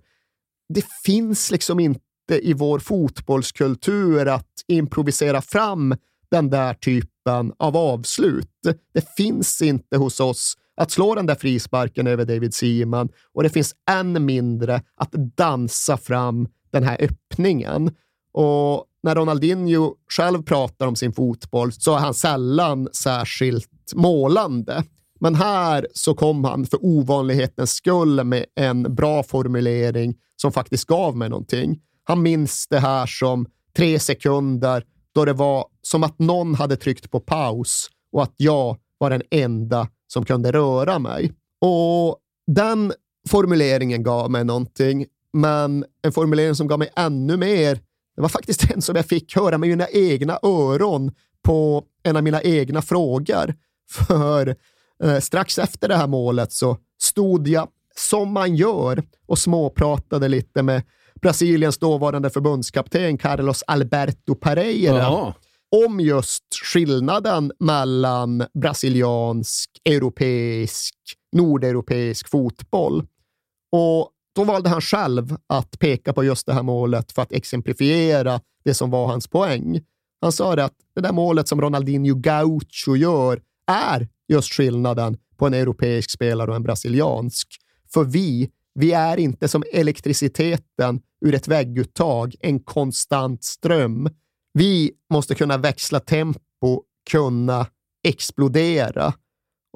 det finns liksom inte i vår fotbollskultur att improvisera fram den där typen av avslut. Det finns inte hos oss att slå den där frisparken över David Seaman och det finns än mindre att dansa fram den här öppningen. Och när Ronaldinho själv pratar om sin fotboll så är han sällan särskilt målande. Men här så kom han för ovanlighetens skull med en bra formulering som faktiskt gav mig någonting. Han minns det här som tre sekunder då det var som att någon hade tryckt på paus och att jag var den enda som kunde röra mig. Och den formuleringen gav mig någonting, men en formulering som gav mig ännu mer, det var faktiskt en som jag fick höra med mina egna öron på en av mina egna frågor. För eh, strax efter det här målet så stod jag, som man gör, och småpratade lite med Brasiliens dåvarande förbundskapten Carlos Alberto Pereira. Jaha om just skillnaden mellan brasiliansk, europeisk, nordeuropeisk fotboll. Och då valde han själv att peka på just det här målet för att exemplifiera det som var hans poäng. Han sa att det där målet som Ronaldinho Gaucho gör är just skillnaden på en europeisk spelare och en brasiliansk. För vi, vi är inte som elektriciteten ur ett vägguttag, en konstant ström. Vi måste kunna växla tempo, kunna explodera.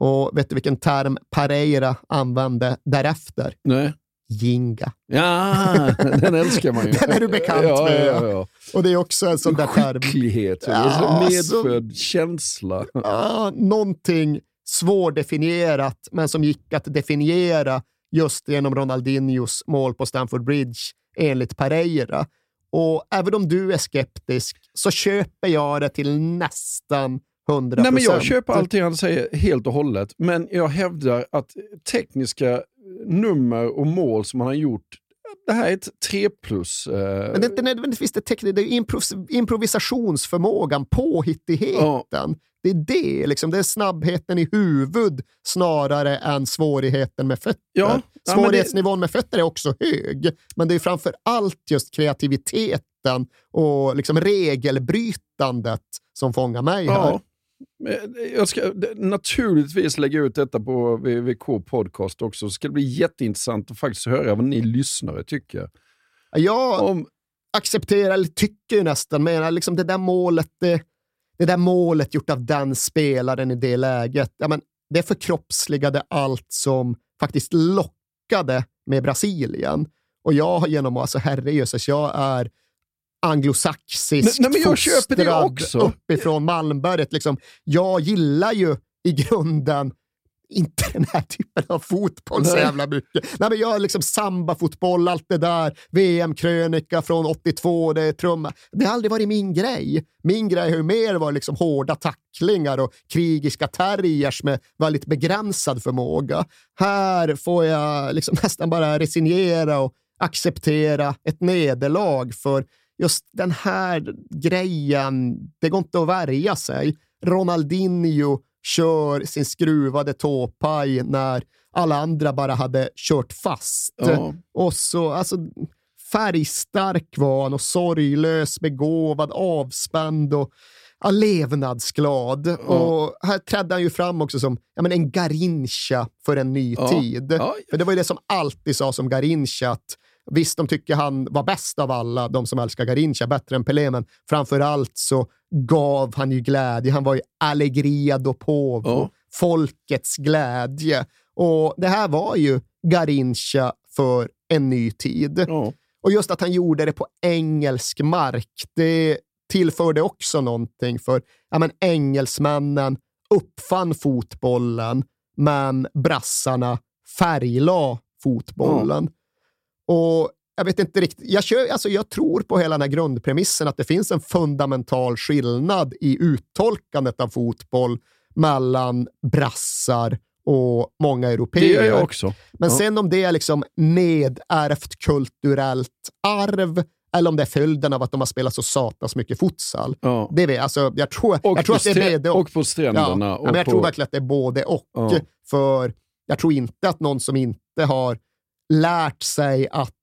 Och vet du vilken term Pareira använde därefter? Nej. Ginga. Ja, den älskar man ju. den är du bekant ja, med. Ja, ja. Och det är också en sån där term. Skicklighet, ja, medfödd så, känsla. Ja, någonting svårdefinierat, men som gick att definiera just genom Ronaldinhos mål på Stamford Bridge enligt Pereira. Och även om du är skeptisk så köper jag det till nästan 100%. Nej, men jag köper allt han säger helt och hållet, men jag hävdar att tekniska nummer och mål som han har gjort det här är ett 3 plus. Eh... Men det är inte nödvändigtvis det tekniska, det är improv improvisationsförmågan, påhittigheten. Ja. Det är det, liksom. det är snabbheten i huvud snarare än svårigheten med fötter. Ja, ja, Svårighetsnivån det... med fötter är också hög, men det är framför allt just kreativiteten och liksom regelbrytandet som fångar mig här. Jag ska naturligtvis lägga ut detta på VVK Podcast också. Så ska det bli jätteintressant att faktiskt höra vad ni lyssnare tycker. Jag Om... accepterar, eller tycker nästan, men liksom det där målet, det, det där målet gjort av den spelaren i det läget, ja, men det förkroppsligade allt som faktiskt lockade med Brasilien. Och jag har genom, alltså herrejösses, jag är anglosaxiskt nej, men jag köper det också. uppifrån Malmberget. Liksom. Jag gillar ju i grunden inte den här typen av fotboll så jävla mycket. Nej, men jag liksom samba-fotboll, allt det där, VM-krönika från 82, det är trumma. Det har aldrig varit min grej. Min grej har ju mer varit liksom hårda tacklingar och krigiska terriers med väldigt begränsad förmåga. Här får jag liksom nästan bara resignera och acceptera ett nederlag för just den här grejen, det går inte att värja sig. Ronaldinho kör sin skruvade tåpaj när alla andra bara hade kört fast. Ja. Och så, alltså, färgstark var han och sorglös, begåvad, avspänd och ja, levnadsglad. Ja. Och här trädde han ju fram också som ja, men en Garincha för en ny tid. För det var ju det som alltid sa som Garincha, att Visst, de tycker han var bäst av alla, de som älskar Garincha, bättre än Pelé, men framför allt så gav han ju glädje. Han var ju allegria do povo, oh. folkets glädje. Och det här var ju Garincha för en ny tid. Oh. Och just att han gjorde det på engelsk mark, det tillförde också någonting. För ja, men, engelsmännen uppfann fotbollen, men brassarna färglade fotbollen. Oh. Och jag vet inte riktigt. Jag, kör, alltså jag tror på hela den här grundpremissen att det finns en fundamental skillnad i uttolkandet av fotboll mellan brassar och många Det europeer. gör jag också. Men Ja. sen om det är liksom nedärvt kulturellt arv eller om det är följden av att de har spelat så satans mycket futsal. Ja. Det vet, alltså, jag, tror, Och, jag tror att det är både och. och på stränderna. Ja, och men jag på... tror verkligen att det är både och. För jag tror inte att någon som inte har lärt sig att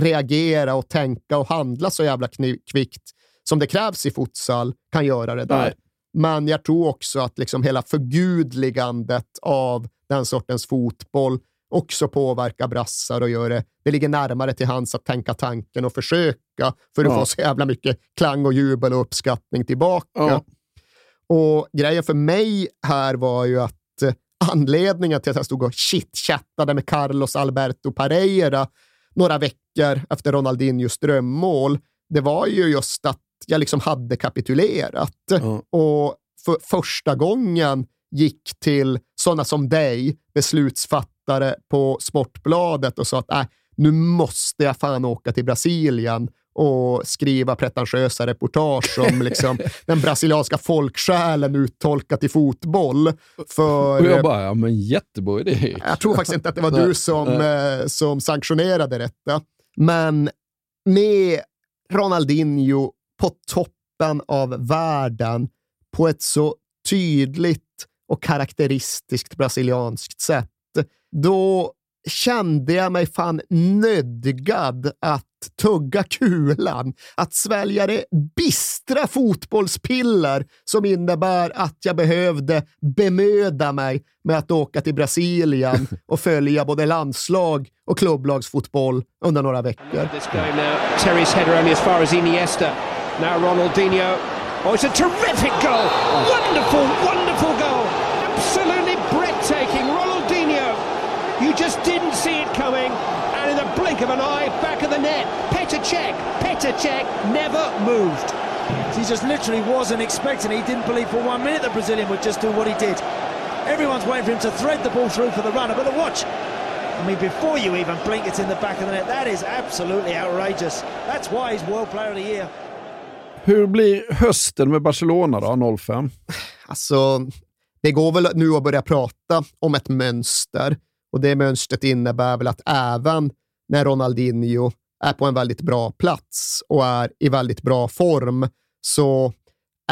reagera och tänka och handla så jävla kvickt som det krävs i futsal kan göra det där. Nej. Men jag tror också att liksom hela förgudligandet av den sortens fotboll också påverkar brassar och gör det. Det ligger närmare till hands att tänka tanken och försöka för att Ja. få så jävla mycket klang och jubel och uppskattning tillbaka. Ja. Och grejen för mig här var ju att anledningen till att jag stod och chitchattade med Carlos Alberto Pereira några veckor efter Ronaldinhos drömmål, det var ju just att jag liksom hade kapitulerat. Ja. Och för första gången gick till sådana som dig, beslutsfattare på Sportbladet och sa att äh, nu måste jag fan åka till Brasilien och skriva pretentiösa reportage om liksom, den brasilianska folksjälen uttolkat i fotboll. För, Och jag bara, ja men jättebra idé. jag tror faktiskt inte att det var du som, eh, som sanktionerade detta. Men med Ronaldinho på toppen av världen på ett så tydligt och karaktäristiskt brasilianskt sätt, då kände jag mig fan nödgad att tugga kulan, att svälja det bistra fotbollspiller som innebär att jag behövde bemöda mig med att åka till Brasilien och följa både landslag och klubblagsfotboll under några veckor. This game now. Terry's header only as far as Iniesta. Now Ronaldinho. Oh, it's a terrific goal! Wonderful, wonderful goal! Absolutely breathtaking. Ronaldinho. You just didn't see it coming. And in the blink of an eye, back of the net. Petr Cech. Petr Cech never moved. He just literally wasn't expecting it. He didn't believe for one minute the Brazilian would just do what he did. Everyone's waiting for him to thread the ball through for the runner, but the watch. I mean, before you even blink, it's in the back of the net. That is absolutely outrageous. That's why he's World Player of the Year. Hur blir hösten med Barcelona då, 05? Alltså, det går väl nu att börja prata om ett mönster och det mönstret innebär väl att även när Ronaldinho är på en väldigt bra plats och är i väldigt bra form så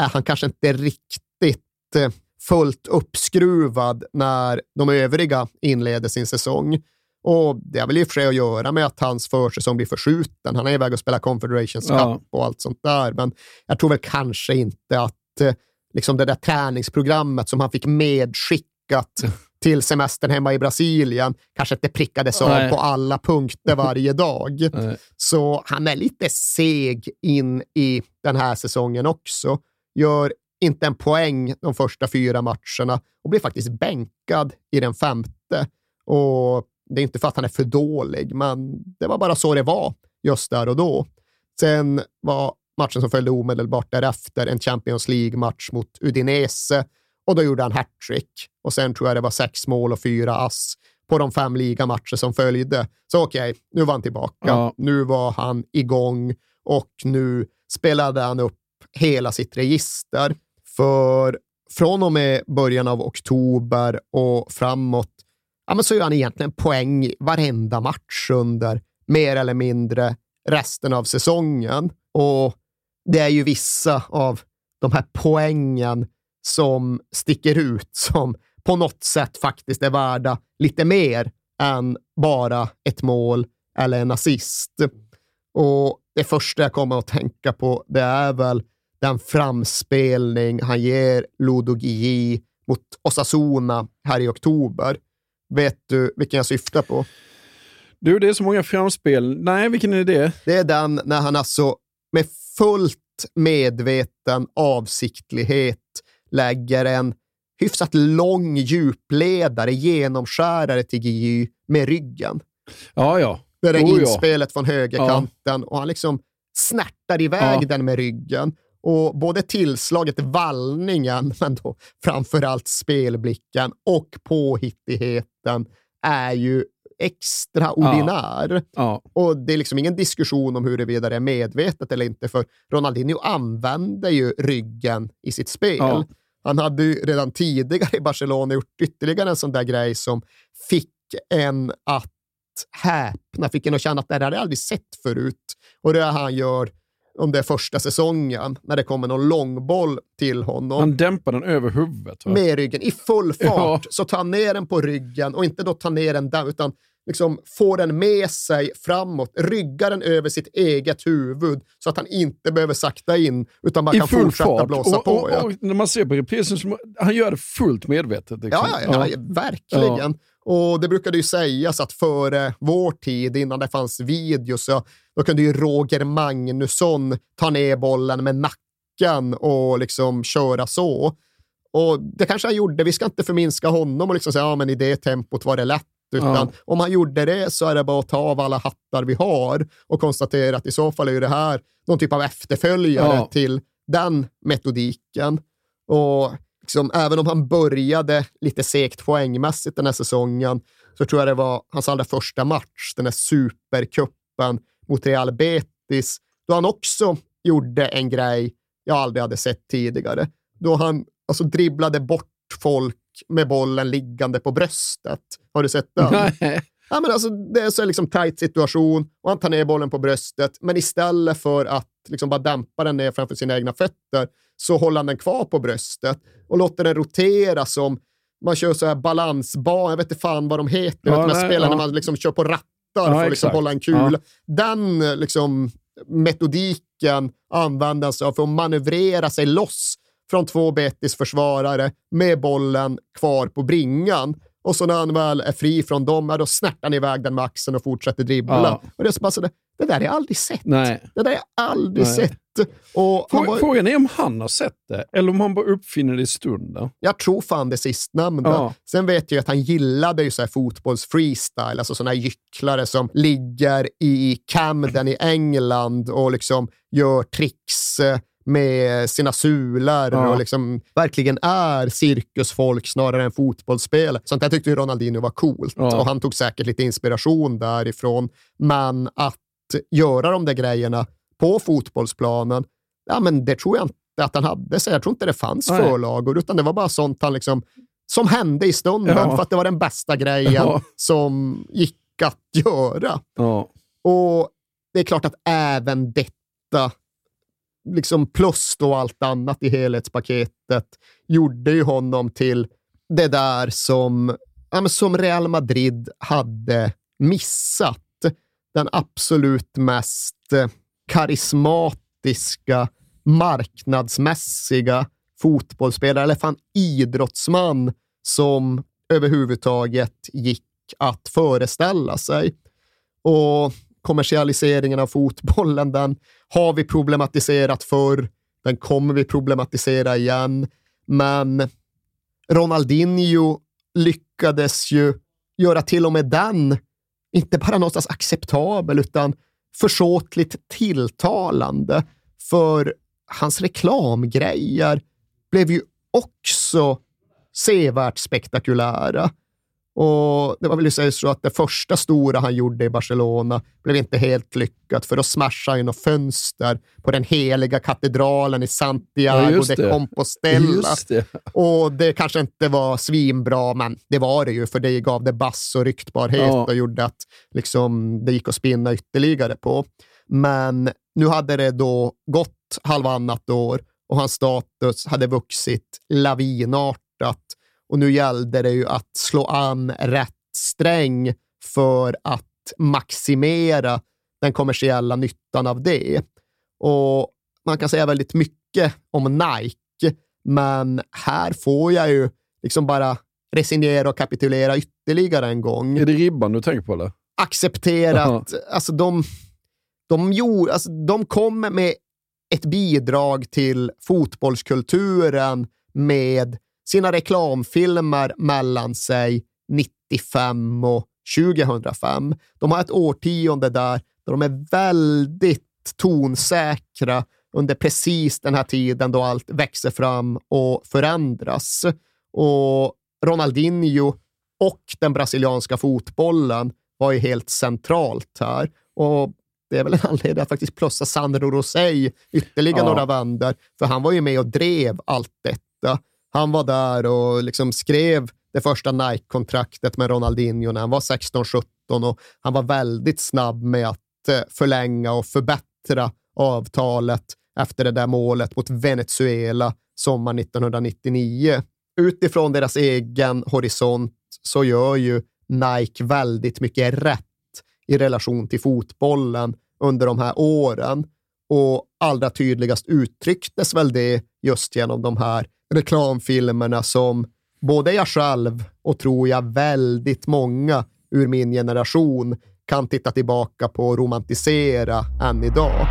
är han kanske inte riktigt eh, fullt uppskruvad när de övriga inleder sin säsong. Och Det har väl i och för sig att göra med att hans försäsong blir förskjuten. Han är iväg och spelar Confederations Cup Ja. och allt sånt där. Men jag tror väl kanske inte att eh, liksom det där träningsprogrammet som han fick medskickat till semestern hemma i Brasilien kanske inte prickades av Nej. på alla punkter varje dag. Så han är lite seg in i den här säsongen också. Gör inte en poäng de första fyra matcherna och blir faktiskt bänkad i den femte. Och det är inte för att han är för dålig, men det var bara så det var just där och då. Sen var matchen som följde omedelbart därefter en Champions League-match mot Udinese och då gjorde han hattrick. Och sen tror jag det var sex mål och fyra ass på de fem ligamatcher som följde. Så okej, nu var han tillbaka. Ja. Nu var han igång och nu spelade han upp hela sitt register. För från och med början av oktober och framåt ja, men så gör han egentligen poäng i varenda match under mer eller mindre resten av säsongen. Och det är ju vissa av de här poängen som sticker ut som på något sätt faktiskt är värda lite mer än bara ett mål eller en assist. Och det första jag kommer att tänka på, det är väl den framspelning han ger Ludo Gii mot Osasuna här i oktober. Vet du vilken jag syftar på? Du, det är så många framspel. Nej, vilken är det? Det är den när han alltså med fullt medveten avsiktlighet lägger en hyfsat lång djupledare, genomskärare till Gii med ryggen. Ja, ja. Det är det ja. inspelet från högerkanten och han liksom snärtar iväg Ja. den med ryggen. Och både tillslaget, vallningen, men då framförallt spelblicken och påhittigheten är ju extraordinär. Ja. Och det är liksom ingen diskussion om huruvida det är medvetet eller inte, för Ronaldinho använder ju ryggen i sitt spel. Ja. Han hade ju redan tidigare i Barcelona gjort ytterligare en sån där grej som fick en att häpna, fick en att känna att det här hade jag aldrig sett förut. Och det är han gör om det är första säsongen, när det kommer någon långboll till honom. Han dämpar den över huvudet. Va? Med ryggen, i full fart. Ja. Så tar han ner den på ryggen och inte då tar ner den där, utan liksom får den med sig framåt, ryggar den över sitt eget huvud så att han inte behöver sakta in utan bara I kan fortsätta fart. blåsa och, på. Och, ja. och, när man ser på reprisen, han gör det fullt medvetet. Liksom. Ja, ja, ja, verkligen. Och det brukade ju sägas att före vår tid, innan det fanns videos, så då kunde ju Roger Magnusson ta ner bollen med nacken och liksom köra så. Och det kanske han gjorde. Vi ska inte förminska honom och liksom säga ja, men i det tempot var det lätt. Utan ja. om han gjorde det så är det bara att ta av alla hattar vi har och konstatera att i så fall är det här någon typ av efterföljare ja. till den metodiken. Och liksom, även om han började lite segt poängmässigt den här säsongen, så tror jag det var hans allra första match, den här supercupen mot Real Betis, då han också gjorde en grej jag aldrig hade sett tidigare. Då han alltså dribblade bort folk med bollen liggande på bröstet. Har du sett den? Nej. Ja, men alltså, det är så liksom tight situation och han tar ner bollen på bröstet, men istället för att liksom bara dämpa den ner framför sina egna fötter så håller han den kvar på bröstet och låter den rotera som man kör så här balansbana, jag vet inte fan vad de heter, ja, de här ja. när man liksom kör på rattar ja, för att liksom hålla en kul. Den liksom, metodiken använder sig av för att manövrera sig loss från två Betis-försvarare med bollen kvar på bringan. Och så när han väl är fri från dem, då snärtar han iväg den med axeln och fortsätter dribbla. Ja. Och det, är så bara så det, det där har jag aldrig sett. Nej. Det där har jag aldrig Nej. sett. Och var... Frågan är om han har sett det, eller om han bara uppfinner det i stunden. Jag tror fan det sistnämnda. Ja. Sen vet jag att han gillade ju så här fotbolls-freestyle, alltså sådana här gycklare som ligger i Camden i England och liksom gör tricks eh, med sina sulor ja. och liksom verkligen är cirkusfolk snarare än fotbollsspelare. Sånt där tyckte ju Ronaldinho var coolt ja. och han tog säkert lite inspiration därifrån. Men att göra de där grejerna på fotbollsplanen, ja, men det tror jag inte att han hade. Så jag tror inte det fanns Nej. förlagor, utan det var bara sånt han liksom, som hände i stunden ja. för att det var den bästa grejen som gick att göra. Och det är klart att även detta liksom plus då allt annat i helhetspaketet gjorde ju honom till det där som, ja, som Real Madrid hade missat. Den absolut mest eh, karismatiska, marknadsmässiga fotbollsspelare, eller fan idrottsman som överhuvudtaget gick att föreställa sig. Och kommersialiseringen av fotbollen, den har vi problematiserat förr. Den kommer vi problematisera igen. Men Ronaldinho lyckades ju göra till och med den, inte bara någonstans acceptabel, utan försåtligt tilltalande. För hans reklamgrejer blev ju också sevärt spektakulära. Och Det var väl så att det första stora han gjorde i Barcelona blev inte helt lyckat, för då smashade han något fönster på den heliga katedralen i Santiago ja, de Compostela. Det. Och det kanske inte var svinbra, men det var det ju, för det gav det bass och ryktbarhet ja. och gjorde att liksom, det gick att spinna ytterligare på. Men nu hade det då gått halvannat år och hans status hade vuxit lavinartat och nu gällde det ju att slå an rätt sträng för att maximera den kommersiella nyttan av det. Och man kan säga väldigt mycket om Nike, men här får jag ju liksom bara resignera och kapitulera ytterligare en gång. Är det ribban du tänker på? Eller? Acceptera att alltså, de, de, gjorde, alltså, de kom med ett bidrag till fotbollskulturen med sina reklamfilmer mellan sig 95 och 2005. De har ett årtionde där, där de är väldigt tonsäkra under precis den här tiden då allt växer fram och förändras. Och Ronaldinho och den brasilianska fotbollen var ju helt centralt här. Och det är väl en anledning att faktiskt plussa Sandro Rosell ytterligare ja. några vändor, för han var ju med och drev allt detta. Han var där och liksom skrev det första Nike-kontraktet med Ronaldinho när han var 16-17 och han var väldigt snabb med att eh, förlänga och förbättra avtalet efter det där målet mot Venezuela sommaren 1999. Utifrån deras egen horisont så gör ju Nike väldigt mycket rätt i relation till fotbollen under de här åren. Och allra tydligast uttrycktes väl det just genom de här reklamfilmerna som både jag själv och tror jag väldigt många ur min generation kan titta tillbaka på och romantisera än idag.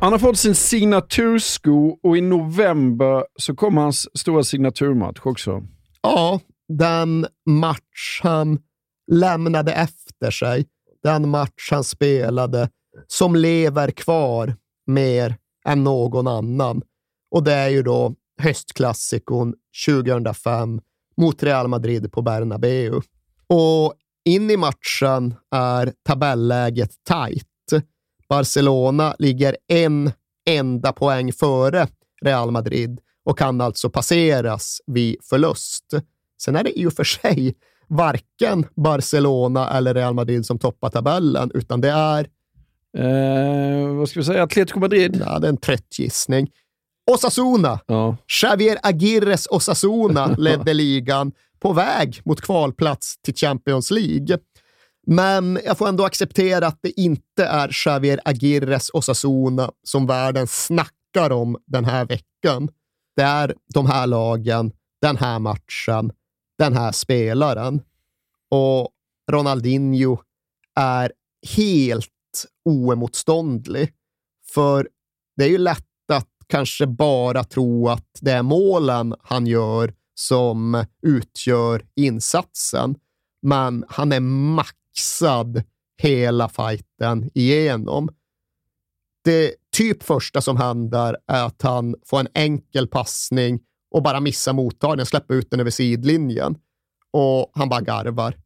Han har fått sin signatursko och i november så kommer hans stora signaturmatch också. Ja, den match han lämnade efter sig, den match han spelade, som lever kvar mer än någon annan. Och det är ju då höstklassikon 2005 mot Real Madrid på Bernabeu. Och in i matchen är tabelläget tajt. Barcelona ligger en enda poäng före Real Madrid och kan alltså passeras vid förlust. Sen är det i och för sig varken Barcelona eller Real Madrid som toppar tabellen, utan det är... Eh, vad ska vi säga? Atletico Madrid? Ja, det är en trött gissning. Osasuna! Ja. Javier Aguirres Osasuna ledde ligan på väg mot kvalplats till Champions League. Men jag får ändå acceptera att det inte är Javier Aguirres Osasuna som världen snackar om den här veckan. Det är de här lagen, den här matchen, den här spelaren. Och Ronaldinho är helt oemotståndlig. För det är ju lätt att kanske bara tro att det är målen han gör som utgör insatsen. Men han är maxad hela fighten igenom. Det typ första som händer är att han får en enkel passning och bara missar mottagningen, släpper ut den över sidlinjen och han bara garvar.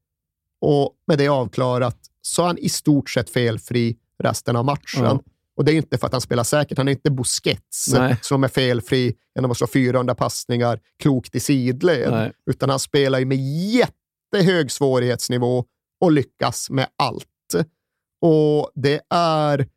Och med det avklarat så är han i stort sett felfri resten av matchen. Mm. Och det är inte för att han spelar säkert. Han är inte Busquets Nej. som är felfri genom att slå 400 passningar klokt i sidled, Nej. utan han spelar ju med jättehög svårighetsnivå och lyckas med allt. Och det är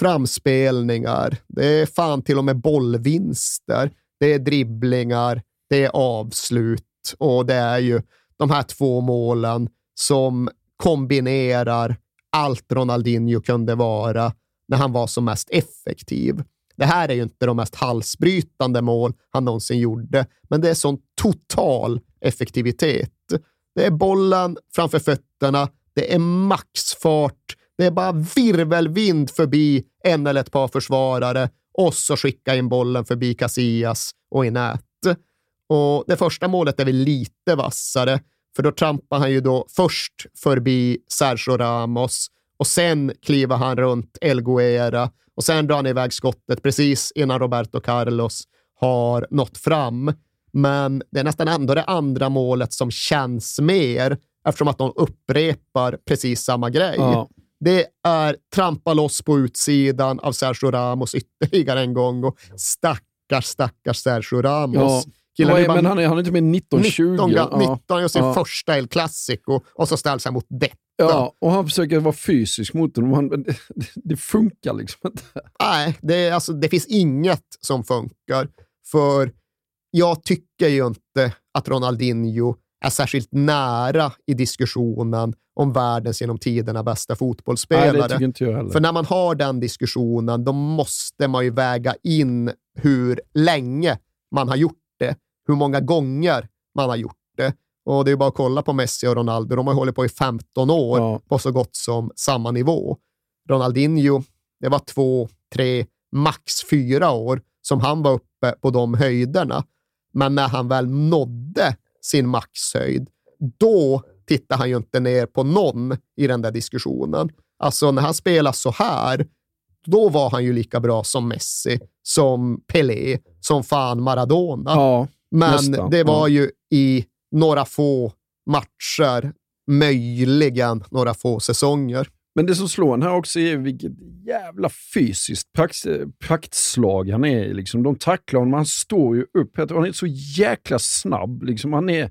framspelningar, det är fan till och med bollvinster, det är dribblingar, det är avslut och det är ju de här två målen som kombinerar allt Ronaldinho kunde vara när han var som mest effektiv. Det här är ju inte de mest halsbrytande mål han någonsin gjorde, men det är sån total effektivitet. Det är bollen framför fötterna, det är maxfart, det är bara virvelvind förbi en eller ett par försvarare och så skicka in bollen förbi Casillas och i nät. Och det första målet är väl lite vassare, för då trampar han ju då först förbi Sergio Ramos och sen kliver han runt El Guera och sen drar han iväg skottet precis innan Roberto Carlos har nått fram. Men det är nästan ändå det andra målet som känns mer eftersom att de upprepar precis samma grej. Ja. Det är trampa loss på utsidan av Sergio Ramos ytterligare en gång och stackars, stackars Sergio Ramos. Ja. Killen är, men han är, han är inte med 1920. 19, ja. 19 gör sin ja. första El Clasico och så ställs han mot detta. Ja, och han försöker vara fysisk mot honom. Han, det, det, funkar liksom inte. Nej, det, alltså, det finns inget som funkar. För jag tycker ju inte att Ronaldinho är särskilt nära i diskussionen om världens genom tiderna bästa fotbollsspelare. Nej, För när man har den diskussionen, då måste man ju väga in hur länge man har gjort det, hur många gånger man har gjort det. Och det är bara att kolla på Messi och Ronaldo. De har hållit på i 15 år ja. på så gott som samma nivå. Ronaldinho, det var två, tre, max fyra år som han var uppe på de höjderna. Men när han väl nådde sin maxhöjd, då tittar han ju inte ner på någon i den där diskussionen. Alltså när han spelar så här, då var han ju lika bra som Messi, som Pelé, som fan Maradona. Ja, Men nästan. det var ju i några få matcher, möjligen några få säsonger. Men det som slår en här också är vilket jävla fysiskt prakt, praktslag han är liksom. De tacklar honom, han står ju upp. Han är så jäkla snabb. Liksom. Han är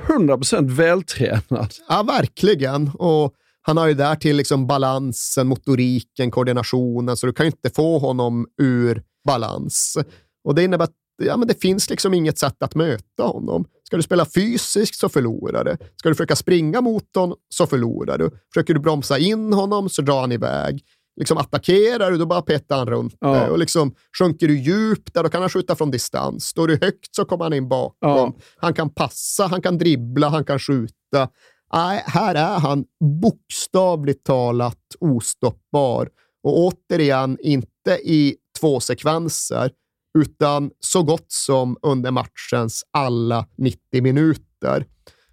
100% vältränad. Ja, verkligen. Och han har ju där till liksom balansen, motoriken, koordinationen, så du kan ju inte få honom ur balans. Och det innebär att ja, men det finns liksom inget sätt att möta honom. Ska du spela fysiskt så förlorar du. Ska du försöka springa mot honom så förlorar du. Försöker du bromsa in honom så drar han iväg. Liksom attackerar du, då bara petar han runt ja. det. Och liksom, sjunker du djupt, där, då kan han skjuta från distans. Står du högt så kommer han in bakom. Ja. Han kan passa, han kan dribbla, han kan skjuta. Nej, här är han bokstavligt talat ostoppbar. Och återigen, inte i två sekvenser, utan så gott som under matchens alla 90 minuter.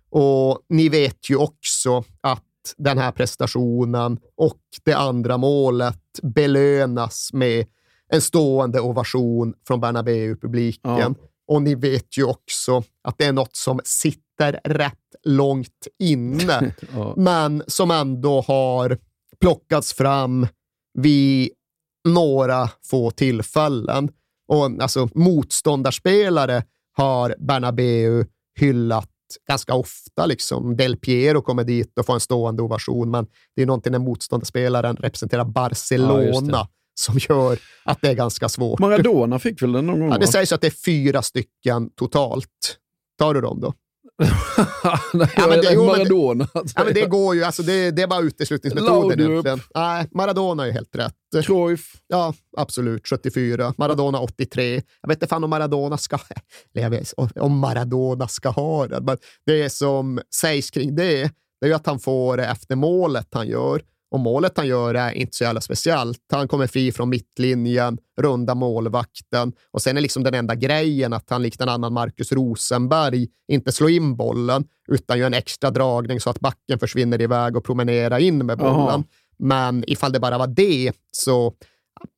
Och ni vet ju också att den här prestationen och det andra målet belönas med en stående ovation från Bernabéu-publiken. Ja. Och ni vet ju också att det är något som sitter rätt långt inne, ja. men som ändå har plockats fram vid några få tillfällen. Och alltså, motståndarspelare har Bernabeu hyllat ganska ofta. Liksom. Del Piero kommer dit och får en stående ovation, men det är någonting när motståndarspelaren representerar Barcelona ja, som gör att det är ganska svårt. Maradona fick väl den någon gång? Ja, det sägs att det är fyra stycken totalt. Tar du dem då? Nej, ja, men det, jo, Maradona. Det, ja, men det går ju. Alltså det, det är bara uteslutningsmetoden egentligen. Nej, Maradona är helt rätt. Cruyff. Ja, absolut. 74. Maradona 83. Jag vet inte fan om Maradona ska, om Maradona ska ha det. Men det som sägs kring det, det är ju att han får det efter målet han gör. Och målet han gör är inte så jävla speciellt. Han kommer fri från mittlinjen, runda målvakten och sen är liksom den enda grejen att han likt en annan Marcus Rosenberg inte slår in bollen utan gör en extra dragning så att backen försvinner iväg och promenerar in med bollen. Aha. Men ifall det bara var det så,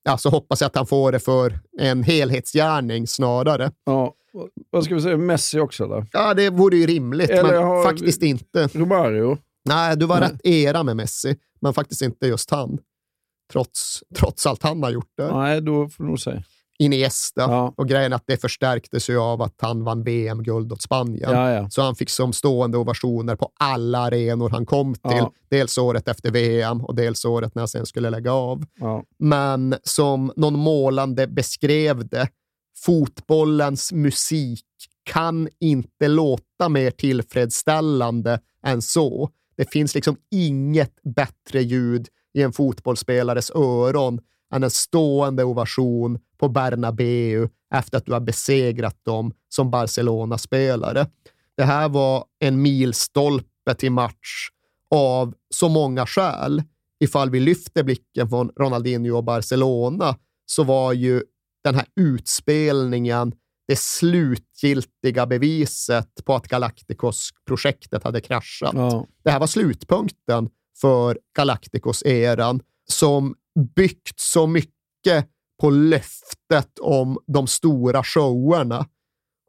ja, så hoppas jag att han får det för en helhetsgärning snarare. Ja. Vad ska vi säga, Messi också eller? Ja, det vore ju rimligt, eller men faktiskt inte. Romario? Nej, du var Nej. rätt era med Messi, men faktiskt inte just han. Trots, trots allt han har gjort där. Nej, då får du nog säga. Iniesta. Ja. Och grejen är att det förstärktes ju av att han vann VM-guld åt Spanien. Ja, ja. Så han fick som stående ovationer på alla arenor han kom till. Dels året efter VM och dels året när han sen skulle lägga av. Men som någon målande beskrev det, fotbollens musik kan inte låta mer tillfredsställande än så. Det finns liksom inget bättre ljud i en fotbollsspelares öron än en stående ovation på Bernabeu efter att du har besegrat dem som Barcelona-spelare. Det här var en milstolpe till match av så många skäl. Ifall vi lyfter blicken från Ronaldinho och Barcelona så var ju den här utspelningen det slutgiltiga beviset på att Galacticos-projektet hade kraschat. Ja. Det här var slutpunkten för Galacticos-eran som byggt så mycket på löftet om de stora showerna.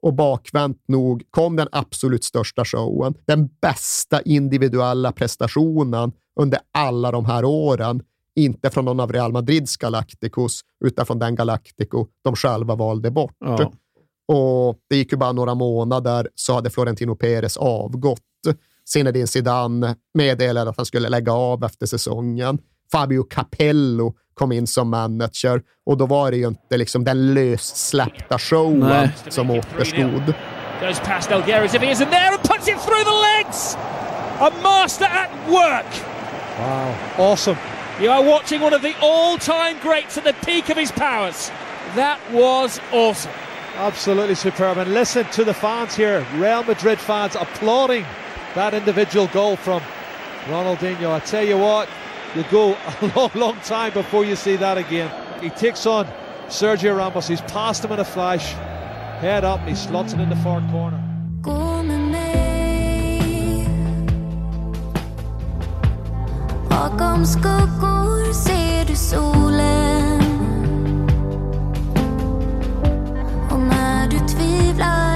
Och bakvänt nog kom den absolut största showen, den bästa individuella prestationen under alla de här åren. Inte från någon av Real Madrids Galacticos, utan från den Galactico de själva valde bort. Ja. Och det gick ju bara några månader så hade Florentino Perez avgått. Zinedine Zidane meddelade att han skulle lägga av efter säsongen. Fabio Capello kom in som manager och då var det ju inte liksom den lössläppta showen Nej. som återstod. Goes past Algueris if he isn't there and puts it through the legs! A master at work! Wow, awesome. You are watching one of the all-time greats at the peak of his powers. That was awesome. Absolutely superb. And listen to the fans here, Real Madrid fans applauding that individual goal from Ronaldinho. I tell you what, you go a long, long time before you see that again. He takes on Sergio Ramos. He's passed him in a flash. Head up, he slots it in the far corner. Solen I